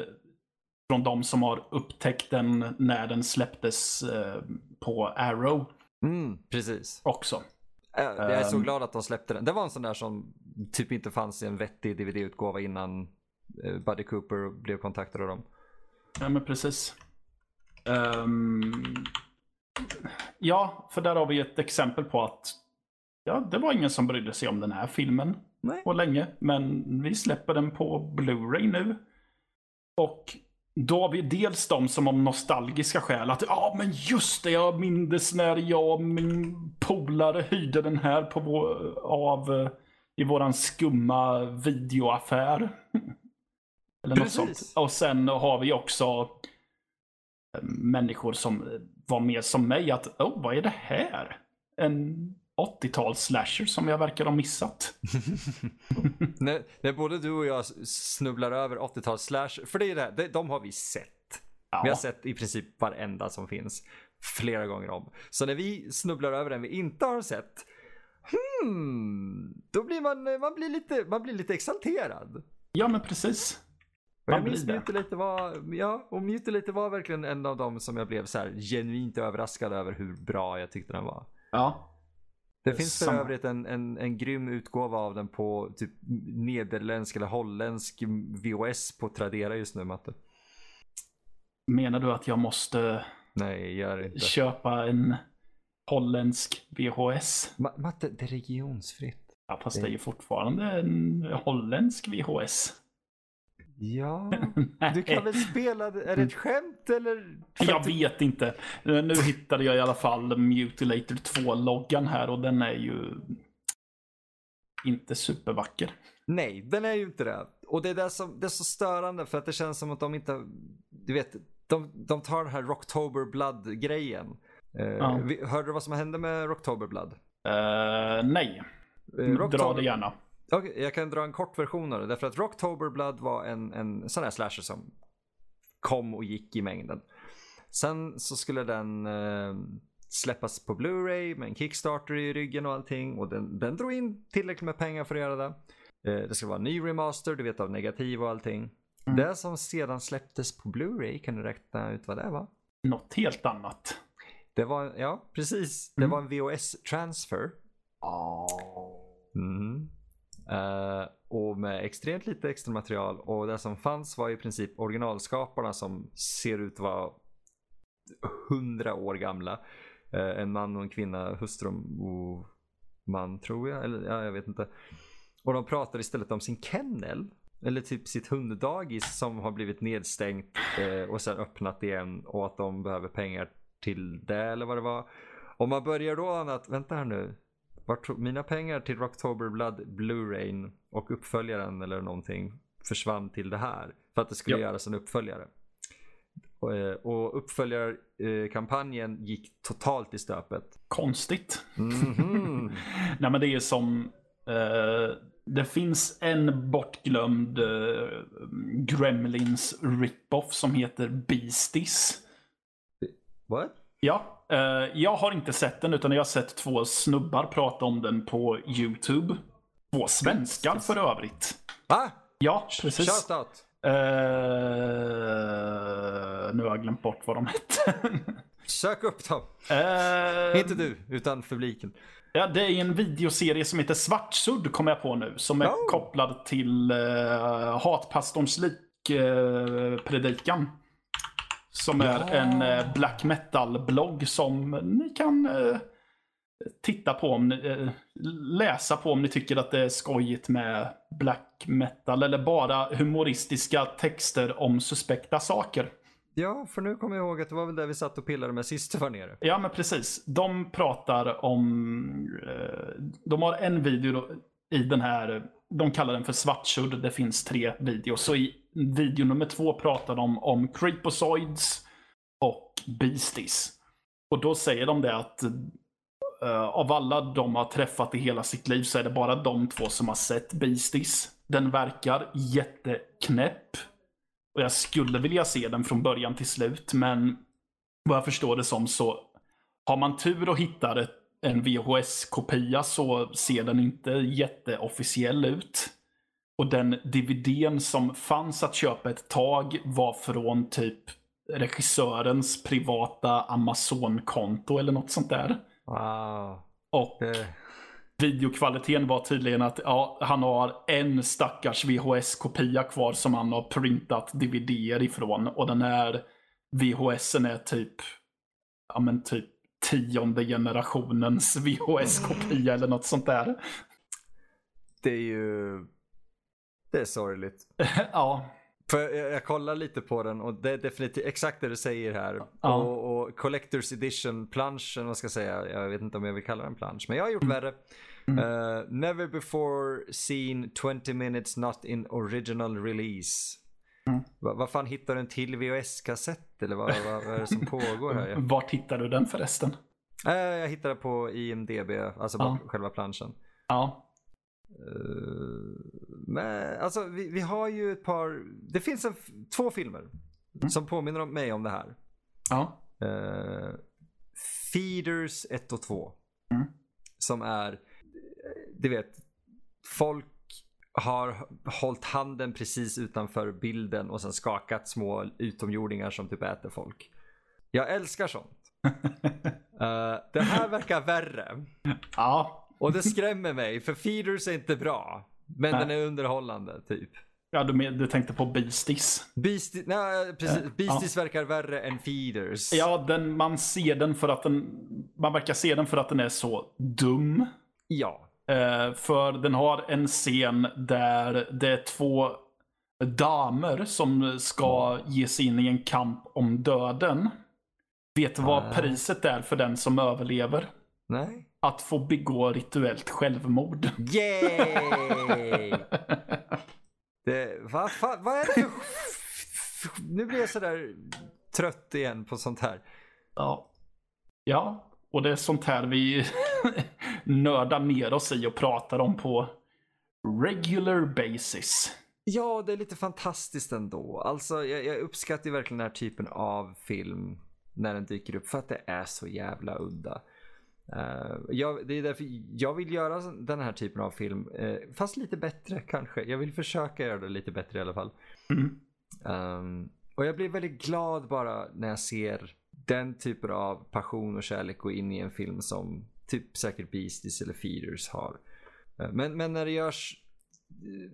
från de som har upptäckt den när den släpptes eh, på Arrow Mm, precis. också. Jag är så Ehm. glad att de släppte den. Det var en sån där som typ inte fanns i en vettig DVD-utgåva innan Buddy Cooper blev kontaktad av dem. Ja, men precis. Ehm, ja, för där har vi ett exempel på att ja, det var ingen som brydde sig om den här filmen Nej. på länge. Men vi släpper den på Blu-ray nu. Och då har vi dels de som om nostalgiska skäl att ja men just det, jag minns när jag och min polare hyrde den här på vår, av i våran skumma videoaffär. Eller något sånt. Och sen har vi också eh, människor som var mer som mig att oh, vad är det här? En 80-tals slasher som jag verkar ha missat. (laughs) när, när både du och jag snubblar över 80-tals slash, för det är det, det, de har vi sett. Ja. Vi har sett i princip varenda som finns flera gånger om. Så när vi snubblar över en vi inte har sett, hmm, då blir man, man, blir lite, man blir lite exalterad. ja, men precis. Och Man jag minns. Mutilator var, ja, och Mutilator var verkligen en av dem som jag blev så här genuint överraskad över hur bra jag tyckte den var. Ja. Det finns för samma. övrigt en, en, en grym utgåva av den på typ nederländsk eller holländsk VOS på Tradera just nu Matte. Menar du att jag måste Nej, gör inte. köpa en holländsk VHS? Ma Matte, det är regionsfritt. Ja, fast det är ju fortfarande en holländsk VHS. Ja, (laughs) du kan väl spela, det- är det ett skämt eller? Jag vet inte. Nu hittade jag i alla fall Mutilator 2-loggan här och den är ju inte supervacker. Nej, den är ju inte det. Och det är det som det är så störande för att det känns som att de inte, du vet, de, de tar den här Rocktober Blood-grejen. Eh, Ja. Hörde du vad som hände med Rocktober Blood? Eh, nej, Eh, dra det gärna. Okej, jag kan dra en kort version av det. Därför att Rocktober Blood var en, en sån här slasher som kom och gick i mängden. Sen så skulle den eh, släppas på Blu-ray med en Kickstarter i ryggen och allting. Och den, den drog in tillräckligt med pengar för att göra det. Eh, det ska vara en ny remaster, du vet av negativ och allting. Mm. Det som sedan släpptes på Blu-ray, kan du räkna ut vad det var? Något helt annat. Det var, ja precis, det Mm. var en VHS-transfer. Mm. Uh, och med extremt lite extra material och det som fanns var i princip originalskaparna som ser ut att vara hundra år gamla. Uh, en man och en kvinna, hustru och man tror jag, eller ja, jag vet inte. Och de pratar istället om sin kennel. Eller typ sitt hunddagis som har blivit nedstängt uh, och sen öppnat igen och att de behöver pengar till det eller vad det var. Om man börjar då att, vänta här nu, vart tog mina pengar till Rocktober Blood Blu-rayn och uppföljaren eller någonting försvann till det här. För att det skulle Ja. göras en uppföljare. Och, eh, och uppföljarkampanjen gick totalt i stöpet. Konstigt. Mhm. (laughs) Nej men det är som... Eh, Det finns en bortglömd uh, Gremlins rip-off som heter Beasties. What? Ja, uh, jag har inte sett den utan jag har sett två snubbar prata om den på YouTube. Två svenskar för övrigt. Va? Ja, precis. Shoutout. Uh, nu har jag glömt bort vad de hette. (laughs) Sök upp dem. Uh, Inte du, utan publiken. Ja, det är en videoserie som heter Svartsudd kommer jag på nu. Som är Oh. kopplad till uh, Hatpastorns lik-predikan. Som är Ja. en uh, black metal-blogg som ni kan uh, titta på om ni, uh, läsa på om ni tycker att det är skojigt med black metal. Eller bara humoristiska texter om suspekta saker. Ja, för nu kommer jag ihåg att det var väl där vi satt och pillade med sist du var nere. Ja, men precis. De pratar om... eh, De har en video då, i den här... De kallar den för svartsudd. Det finns tre videos. Så i video nummer två pratar de om creepozoids och beasties. Och då säger de det att uh, av alla de har träffat i hela sitt liv så är det bara de två som har sett beasties. Den verkar jätteknäpp. Och jag skulle vilja se den från början till slut, men vad jag förstår det som så har man tur och hittar ett, en VHS-kopia så ser den inte jätteofficiell ut. Och den DVDn som fanns att köpa ett tag var från typ regissörens privata Amazon-konto eller något sånt där. Wow. Och Det... videokvaliteten var tydligen att ja, han har en stackars VHS-kopia kvar som han har printat DVDer ifrån. Och den här VHSen är typ, ja men typ tionde generationens VHS-kopia eller något sånt där. det är ju... Det är sorgligt. (laughs) ja, För jag, jag kollar lite på den och det är definitivt exakt det du säger här. Ja. Och, och Collector's Edition planschen, vad ska jag säga, jag vet inte om jag vill kalla den plansch, men jag har gjort värre. Uh, never before seen 20 minutes not in original release. Mm. Va- Vad fan hittar du en till VHS-kassett eller vad, vad, vad är det som (laughs) pågår här? vart hittar du den förresten? Uh, jag hittade på IMDB, alltså Ja. själva planschen. Ja, men alltså vi, vi har ju ett par, det finns en, två filmer som påminner om mig om det här. ja, Uh, Feeders 1 och 2. Mm. Som är, eh, du vet, folk har hållit handen precis utanför bilden och sen skakat små utomjordingar som typ äter folk. Jag älskar sånt. (laughs) Eh, det här verkar värre. ja. Och det skrämmer mig för Feeders är inte bra. Men Nej. den är underhållande typ. ja du, du tänkte på Beasties. Beastie, nej, precis, Eh, Beasties verkar värre än Feeders. Ja, den, man ser den för att den, man verkar se den för att den är så dum. ja. Eh, för den har en scen där det är två damer som ska ge sig in i en kamp om döden. Vet du vad Ah. priset är för den som överlever? Nej. Att få begå rituellt självmord. Yay! (laughs) Det, vad, fan, vad är det för... Nu blir jag sådär trött igen på sånt här. Ja. Ja, och det är sånt här vi (laughs) nördar ner oss i och pratar om på regular basis. Ja, det är lite fantastiskt ändå. Alltså, jag, jag uppskattar verkligen den här typen av film när den dyker upp för att det är så jävla udda. Eh, jag, det är därför jag vill göra den här typen av film, eh, fast lite bättre kanske. Jag vill försöka göra det lite bättre i alla fall. Mm. Um, och jag blir väldigt glad bara när jag ser den typen av passion och kärlek gå in i en film som typ säkert Beasties eller Feeders har. Eh, Men, men när det görs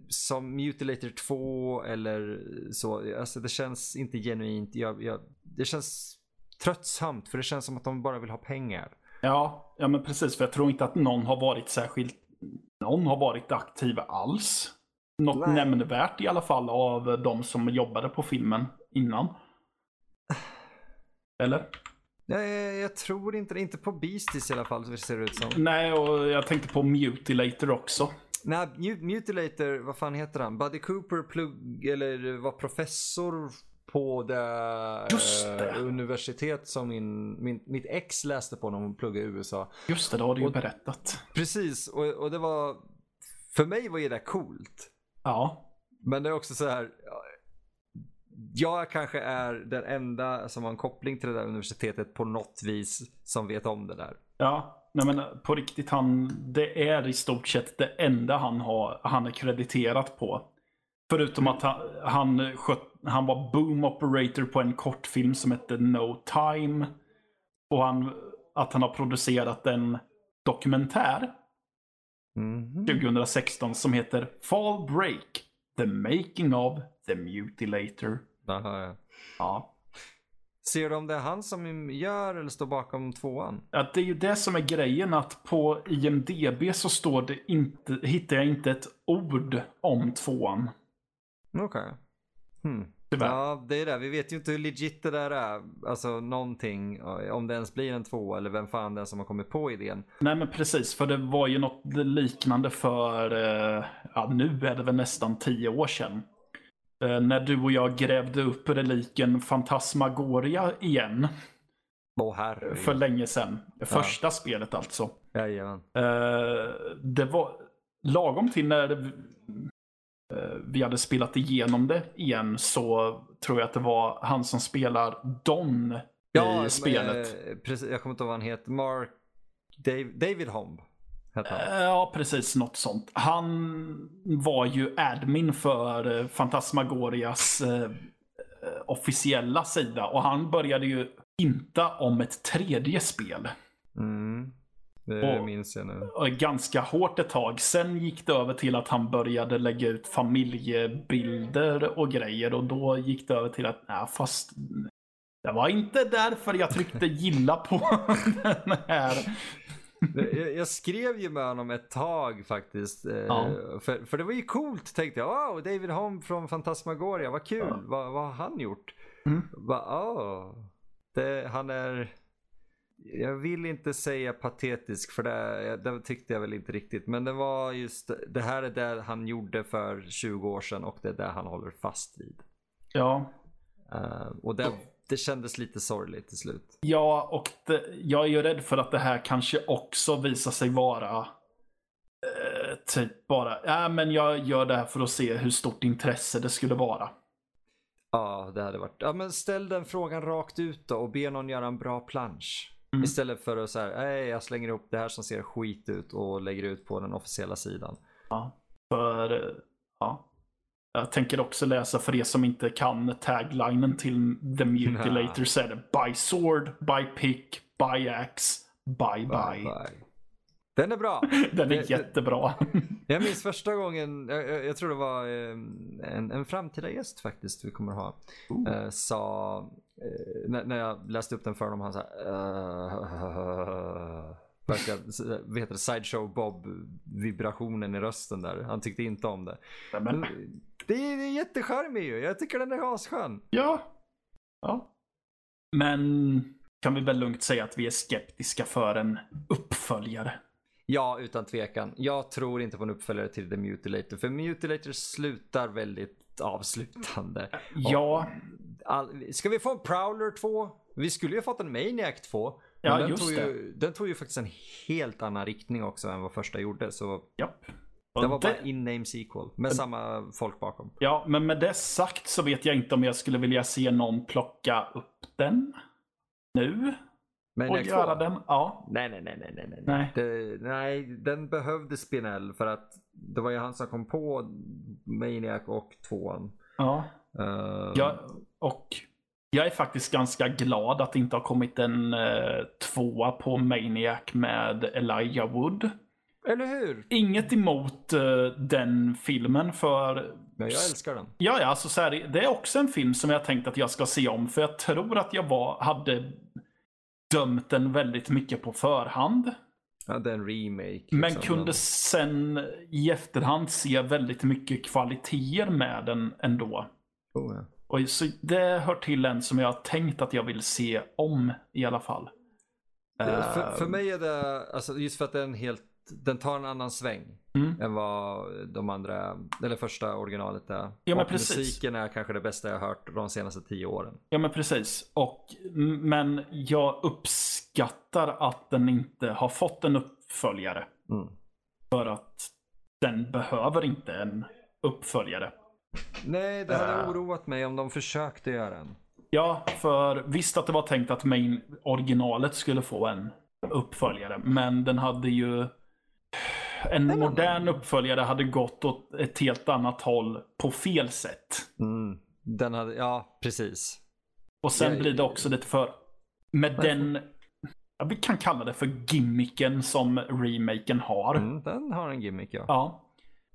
som Mutilator 2 eller så, alltså det känns inte genuint. Jag, jag, det känns tröttsamt för det känns som att de bara vill ha pengar. Ja, ja men precis. För jag tror inte att någon har varit särskilt... Någon har varit aktiv alls. Något Nej. nämnvärt i alla fall av de som jobbade på filmen innan. (sighs) Eller? Jag, jag, tror inte det, inte på Beasties i alla fall så det ser det ut som. Nej, och jag tänkte på Mutilator också. Nej, Mu- Mutilator, vad fan heter han? Buddy Cooper plugg, eller var professor på det, Just det. eh, universitet som min, min, mitt ex läste på när hon pluggade i USA. Just det, det har du ju Och- berättat. Precis, och, och det var för mig var ju det coolt. Ja. Men det är också så här. Jag kanske är den enda som har en koppling till det där universitetet på något vis som vet om det där. Ja, nej men på riktigt han, det är i stort sett det enda han har, han är krediterat på. Förutom att han, han, skött, han var boom operator på en kortfilm som hette No Time. Och han, att han har producerat en dokumentär Mhm. 2016 som heter Fall Break. The Making of the Mutilator. Aha, ja. Ja. Ser du om det är han som gör eller står bakom tvåan? Ja, det är ju det som är grejen att på IMDB så står det inte, hittar jag inte ett ord om tvåan. Okej. Hmm. Tyvärr. Ja, det är det. Vi vet ju inte hur legit det där är. Alltså någonting. Om det ens blir en två eller vem fan det är som har kommit på idén. Nej men precis, för det var ju något liknande för, eh, ja nu är det väl nästan tio år sedan. Eh, när du och jag grävde upp reliken Fantasmagoria igen. Åh herre. För länge sedan. Första spelet alltså. Jajamän. Eh, det var lagom till när vi hade spelat igenom det igen så tror jag att det var han som spelar Don i spelet. eh, precis, jag kommer inte ihåg vad han heter. Mark Dave, David Homb. Eh, Ja, precis. Något sånt. Han var ju admin för eh, Fantasmagorias eh, eh, officiella sida och han började ju hinta om ett tredje spel. Mm. Det Och- minns jag nu. Ganska hårt ett tag. Sen gick det över till att han började lägga ut familjebilder och grejer och då gick det över till att, nej fast det var inte därför jag tryckte gilla på (laughs) den här. jag, skrev ju med honom ett tag faktiskt. eh, Ja. För, för det var ju coolt tänkte jag. Wow, David Holm från Fantasmagoria, vad kul. Ja. Vad, vad har han gjort? Mm. Va, oh. det, han är... Jag vill inte säga patetisk för det, det tyckte jag väl inte riktigt. Men det var just, det här är det han gjorde för 20 år sedan och det är det han håller fast vid. Ja, Eh, och det, det kändes lite sorgligt till slut. Ja, och det, jag är ju rädd för att det här kanske också visar sig vara eh, typ bara, ja men jag gör det här för att se hur stort intresse det skulle vara. Ja, det hade varit. Ja, men ställ den frågan rakt ut då och be någon göra en bra plansch. Mm. Istället för att säga, nej jag slänger ihop det här som ser skit ut och lägger ut på den officiella sidan. För, eh, ja. Jag tänker också läsa för er som inte kan taglinen till The Mutilator (laughs) så är det By Sword, By Pick, By Axe, Bye Bye. bye. Den är bra. (laughs) Den är jättebra. (laughs) Jag minns första gången, jag, jag, jag tror det var eh, en, en framtida gäst faktiskt vi kommer ha. Ooh. Eh, sa, när, när jag läste upp den för honom, han sa uh, (laughs) Verkar, vad heter det, Sideshow Bob vibrationen i rösten där. Han tyckte inte om det. Men, Det är, det är jättecharmig ju. Jag tycker den är asskön. ja. ja. Men kan vi väl lugnt säga att vi är skeptiska för en uppföljare. Ja, utan tvekan. Jag tror inte på en uppföljare till The Mutilator. För Mutilator slutar väldigt avslutande. Ja, All, ska vi få en Prowler 2? Vi skulle ju ha fått en Maniac 2. men Ja, den, just tog det. ju, den tog ju faktiskt en helt annan riktning också än vad första gjorde. Så japp. det var Och bara in-name sequel med samma folk bakom. Ja, men med det sagt så vet jag inte om jag skulle vilja se någon plocka upp den nu och Maniac 2? göra den. Ja, Nej, nej, nej, nej, nej, nej. Nej. Det, nej, den behövde Spinell för att det var ju han som kom på Maniac och tvåan. ja. Uh, Jag, och jag är faktiskt ganska glad att det inte har kommit en eh, tvåa på Maniac med Elijah Wood. Eller hur? Inget emot eh, den filmen för Men jag älskar den. Ja, ja, alltså så här, det är också en film som jag tänkt att jag ska se om. För jag tror att jag var, hade dömt den väldigt mycket på förhand. Ja, det är en remake. Men liksom. kunde sen i efterhand se väldigt mycket kvaliteter med den ändå. Oh, ja. Och så det hör till en som jag har tänkt att jag vill se om i alla fall. Det- för, för Eh, mig är det, alltså just för att den helt, den tar en annan sväng Mm. än vad de andra, eller första originalet är. Ja, men och precis. musiken är kanske det bästa jag har hört de senaste tio åren. Ja men precis. Och, men jag uppskattar att den inte har fått en uppföljare. Mm. För att den behöver inte en uppföljare. Nej, det hade Äh. oroat mig om de försökte göra en. Ja, för visst att det var tänkt att main originalet skulle få en uppföljare, men den hade ju en modern uppföljare hade gått åt ett helt annat håll på fel sätt. Mm. Den hade, ja precis. Och sen Jag- blir det också lite för... Med den... Ja, vi kan kalla det för gimmicken som remaken har. Mm, den har en gimmick ja. Ja.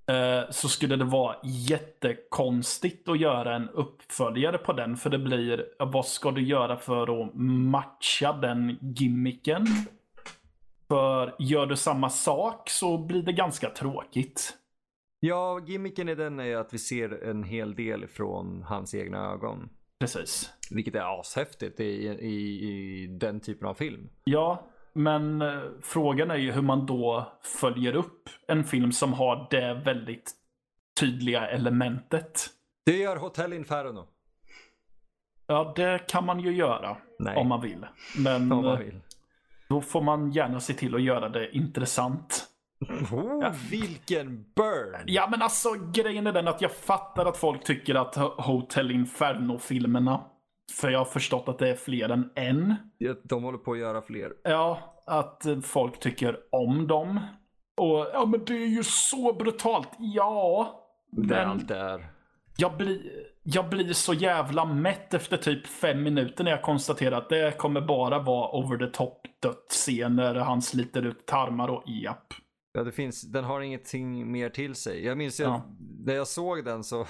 Eh, Så skulle det vara jättekonstigt att göra en uppföljare på den. För det blir, vad ska du göra för att matcha den gimmicken? För gör du samma sak så blir det ganska tråkigt. Ja, gimmicken i den är att vi ser en hel del från hans egna ögon. Precis. Vilket är ashäftigt i, i, i den typen av film. Ja, men eh, frågan är ju hur man då följer upp en film som har det väldigt tydliga elementet. Det gör Hotel Inferno. Ja, det kan man ju göra Nej, om man vill. Men om man eh, vill. då får man gärna se till att göra det intressant. Oh, vilken burn! Ja, men alltså grejen är den att jag fattar att folk tycker att Ho- Hotel Inferno-filmerna, för jag har förstått att det är fler än en, De håller på att göra fler. ja, att folk tycker om dem. Och ja, men det är ju så brutalt. Ja, Det är allt det är. jag blir, jag blir så jävla mätt efter typ fem minuter när jag konstaterar att det kommer bara vara over the top dödsscener, han sliter ut tarmar och japp. Ja, det finns, den har ingenting mer till sig. Jag minns ju Ja. att när jag såg den så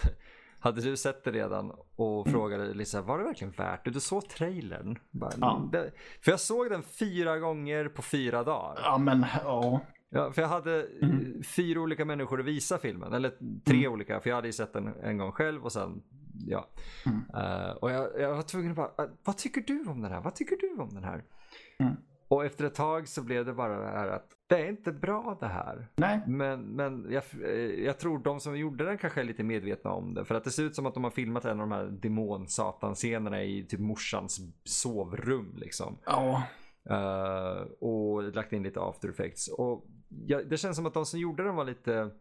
hade du sett det redan och Mm. frågade Lisa, var det verkligen värt det? Du såg trailern? Bara, Ja. det, för jag såg den fyra gånger på fyra dagar. Ja, men ja. Ja, för jag hade Mm. fyra olika människor att visa filmen. Eller tre olika, för jag hade ju sett den en gång själv och sen, ja. Mm. Eh, och jag, jag var tvungen att bara, "Eh, vad tycker du om den här? Vad tycker du om den här? Och efter ett tag så blev det bara det här att det är inte bra det här. Nej. Men, men jag, eh, jag tror de som gjorde den kanske är lite medvetna om det. För att det ser ut som att de har filmat en av de här demon-satan-scenerna i typ morsans sovrum liksom. Ja. Eh, och lagt in lite after effects. Och ja, det känns som att de som gjorde den var lite,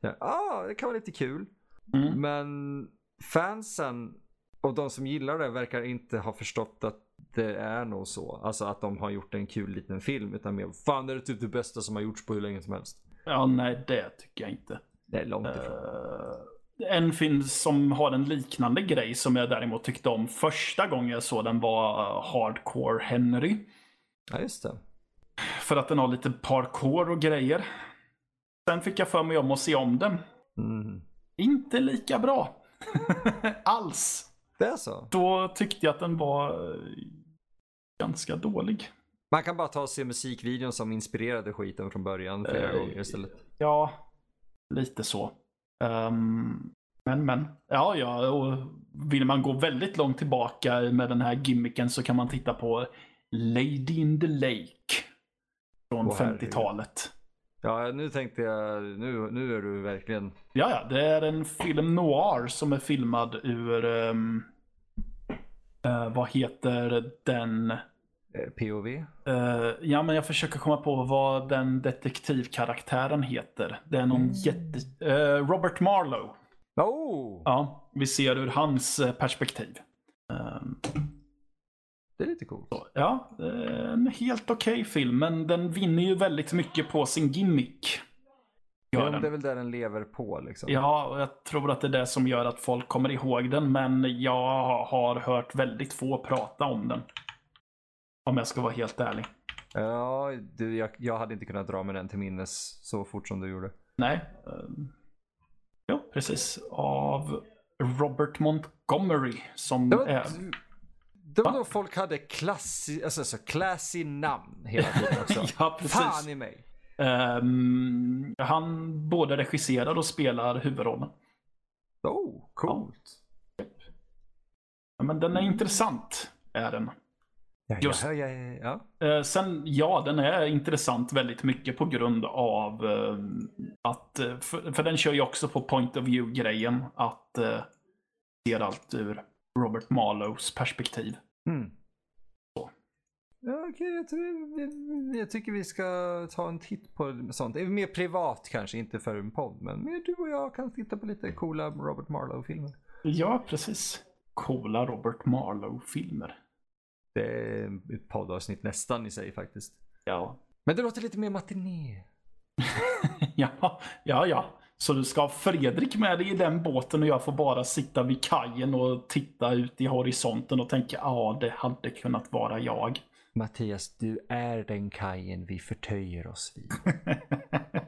ja, ah, det kan vara lite kul. Mm. Men fansen och de som gillar det verkar inte ha förstått att det är nog så. Alltså att de har gjort en kul liten film. Utan mer, fan det är typ det bästa som har gjorts på hur länge som helst. Ja, nej, det tycker jag inte. Det är långt ifrån. Eh, en film som har en liknande grej som jag däremot tyckte om första gången jag såg den var eh, Hardcore Henry. Ja just det. För att den har lite parkour och grejer. Sen fick jag för mig om att se om den. Mm. Inte lika bra. (laughs) Alls. Det är så. Då tyckte jag att den var eh, ganska dålig. Man kan bara ta och se musikvideon som inspirerade skiten från början flera Eh, gånger istället. Ja, lite så. Ehm, men, men. Ja, ja. Och vill man gå väldigt långt tillbaka med den här gimmicken så kan man titta på Lady in the Lake. Från herregud. 50-talet. Ja nu tänkte jag, nu, nu är du verkligen Ja, ja. Det är en film noir som är filmad ur... ehm, eh, vad heter den? eh, POV. Eh, ja, men jag försöker komma på vad den detektivkaraktären heter. Det är någon Mm. jätte... eh, Robert Marlowe. Oh! Ja, vi ser ur hans perspektiv. Ehm, Det är lite coolt. så, ja, en helt okej film, men den vinner ju väldigt mycket på sin gimmick. Gör Ja, den. det är väl där den lever på liksom. Ja, och jag tror att det är det som gör att folk kommer ihåg den, men jag har hört väldigt få prata om den. Om jag ska vara helt ärlig. Ja, du, jag, jag hade inte kunnat dra mig den till minnes så fort som du gjorde. Nej. Um, jo, precis. Av Robert Montgomery som Det var, är... det var Va? då folk hade classy, alltså, så classy namn hela tiden också. (laughs) Ja, precis. Fan i mig. Ehm, han både regisserar och spelar huvudrollen. Oh, coolt. Ja, Men den är intressant, är den. Ja, Just- ja, ja, ja, ja. Eh, sen, ja, den är intressant väldigt mycket på grund av eh, att, eh, för, för den kör ju också på point of view-grejen, att eh, ser allt ur Robert Marlows perspektiv. Mm. Ja, okej, jag, tror, jag tycker vi ska ta en titt på sånt. Mer privat kanske, inte för en podd. Men mer du och jag kan titta på lite coola Robert Marlowe-filmer. Ja, precis. Coola Robert Marlowe-filmer. Det är ett poddavsnitt nästan i sig faktiskt. Ja. Men det låter lite mer matiné. (laughs) ja, ja, ja. Så du ska ha Fredrik med dig i den båten och jag får bara sitta vid kajen och titta ut i horisonten och tänka ja, det hade kunnat vara jag. Mattias, du är den kajen vi förtöjer oss vid.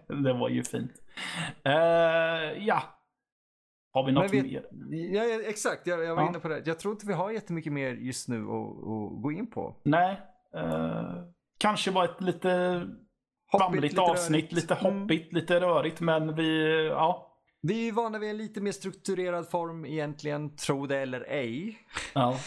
(laughs) det var ju fint. Uh, ja. Har vi något vet, mer? Ja, exakt, jag, jag var ja. inne på det. Jag tror inte vi har jättemycket mer just nu att, gå in på. Nej. Uh, kanske var ett lite Famligt avsnitt, rörigt. lite mm. hoppigt, mm. lite rörigt men vi, ja. Vi är vana vid en lite mer strukturerad form egentligen, tro det eller ej. Ja.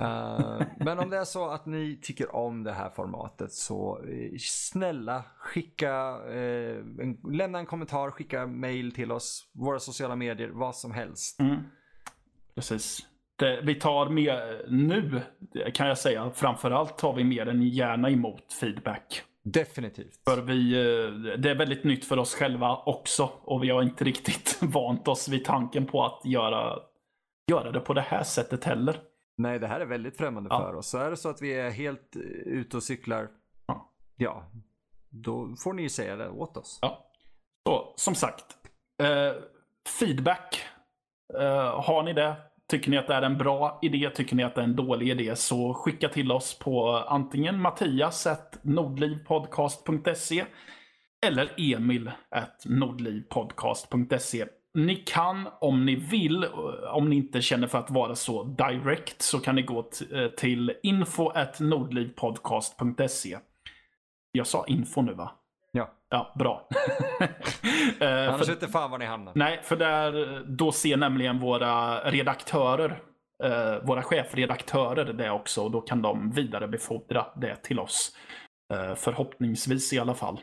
uh, men om det är så att ni tycker om det här formatet så uh, snälla skicka, uh, en, lämna en kommentar, skicka mail till oss, våra sociala medier, vad som helst. Mm. Precis. Det, vi tar mer nu kan jag säga, framförallt tar vi mer än gärna emot feedback. Definitivt. För vi, eh, det är väldigt nytt för oss själva också. Och vi har inte riktigt (laughs) vant oss vid tanken på att göra, göra det på det här sättet heller. Nej, det här är väldigt främmande ja. för oss. Så är det så att vi är helt eh, ute och cyklar, ja, ja då får ni ju säga det åt oss. Ja. Så, som sagt, eh, feedback. Eh, har ni det, Tycker ni att det är en bra idé? Tycker ni att det är en dålig idé? Så skicka till oss på antingen mattias.nordlivpodcast.se eller emil.nordlivpodcast.se. Ni kan, om ni vill, eh, om ni inte känner för att vara så direkt, så kan ni gå eh, till info.nordlivpodcast.se. Jag sa info nu va? Ja. Bra. (laughs) eh, Annars vet inte fan var ni hamnar. Nej, för där, då ser nämligen våra redaktörer, eh, våra chefredaktörer det också. Och då kan de vidarebefordra det till oss. Eh, förhoppningsvis i alla fall.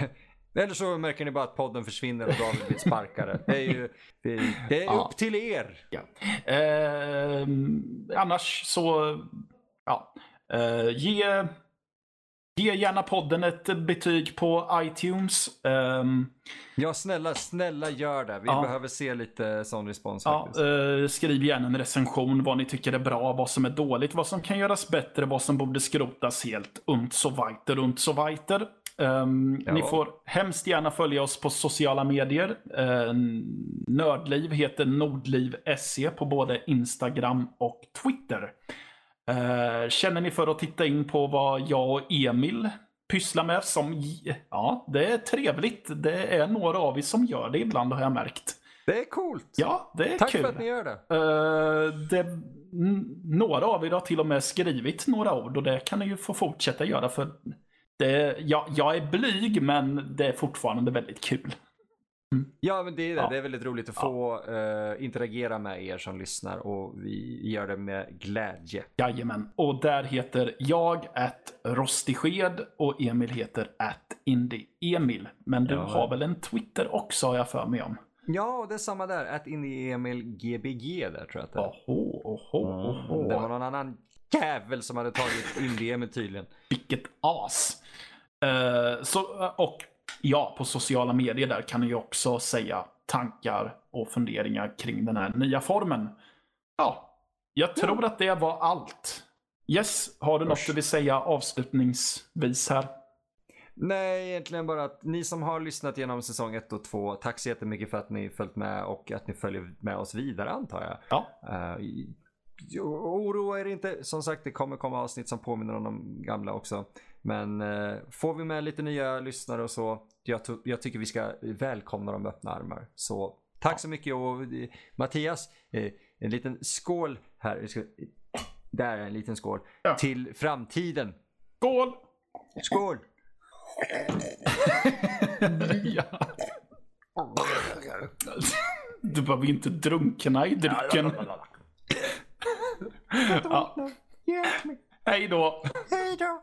(laughs) Eller så märker ni bara att podden försvinner och David blir sparkare. Det är ju det är ja. upp till er. Ja. Eh, annars så, ja. Eh, ge Ge gärna podden ett betyg på iTunes. Um, ja, snälla, snälla gör det. Vi ja. behöver se lite sån respons. Ja, uh, skriv gärna en recension vad ni tycker är bra, vad som är dåligt, vad som kan göras bättre, vad som borde skrotas helt. Umt så weiter, umt så weiter. Um, ja. Ni får hemskt gärna följa oss på sociala medier. Uh, Nördliv heter Nordliv SE på både Instagram och Twitter. Eh, känner ni för att titta in på vad jag och Emil pysslar med som, ja, det är trevligt. Det är några av er som gör det ibland har jag märkt. Det är coolt. Ja, det är Tack kul. för att ni gör det. Uh, det. Några av er har till och med skrivit några ord och det kan ni ju få fortsätta göra för det, ja, jag är blyg men det är fortfarande väldigt kul. Mm. Ja, men det är det. Ja. Det är väldigt roligt att få ja. uh, interagera med er som lyssnar och vi gör det med glädje. Jajamän. Och där heter jag att Rostigsked och Emil heter att Indie Emil. Men du ja. har väl en Twitter också har jag för mig om? Ja, och det är samma där. Att Indie Emil GBG där tror jag att det är. Oho, oho, oho. Mm, det var någon annan jävel som hade tagit Indie Emil tydligen. Vilket as. Uh, så, och ja, på sociala medier där kan ni också säga tankar och funderingar kring den här nya formen. Ja, jag tror ja. att det var allt. Yes, har du Usch. något du vill säga avslutningsvis här? Nej, egentligen bara att ni som har lyssnat genom säsong 1 och 2, tack så jättemycket för att ni följt med och att ni följer med oss vidare antar jag. Ja. Uh, oroa er inte, som sagt det kommer komma avsnitt som påminner om de gamla också. Men eh, får vi med lite nya lyssnare och så, jag, jag tycker vi ska välkomna dem med öppna armar. Så tack ja. så mycket och eh, Mattias, eh, en liten skål här. Ska, där är en liten skål. Ja. Till framtiden. Skål! Skål! (laughs) ja. Du behöver inte drunkna i drycken. ja. Hej då! Hej då!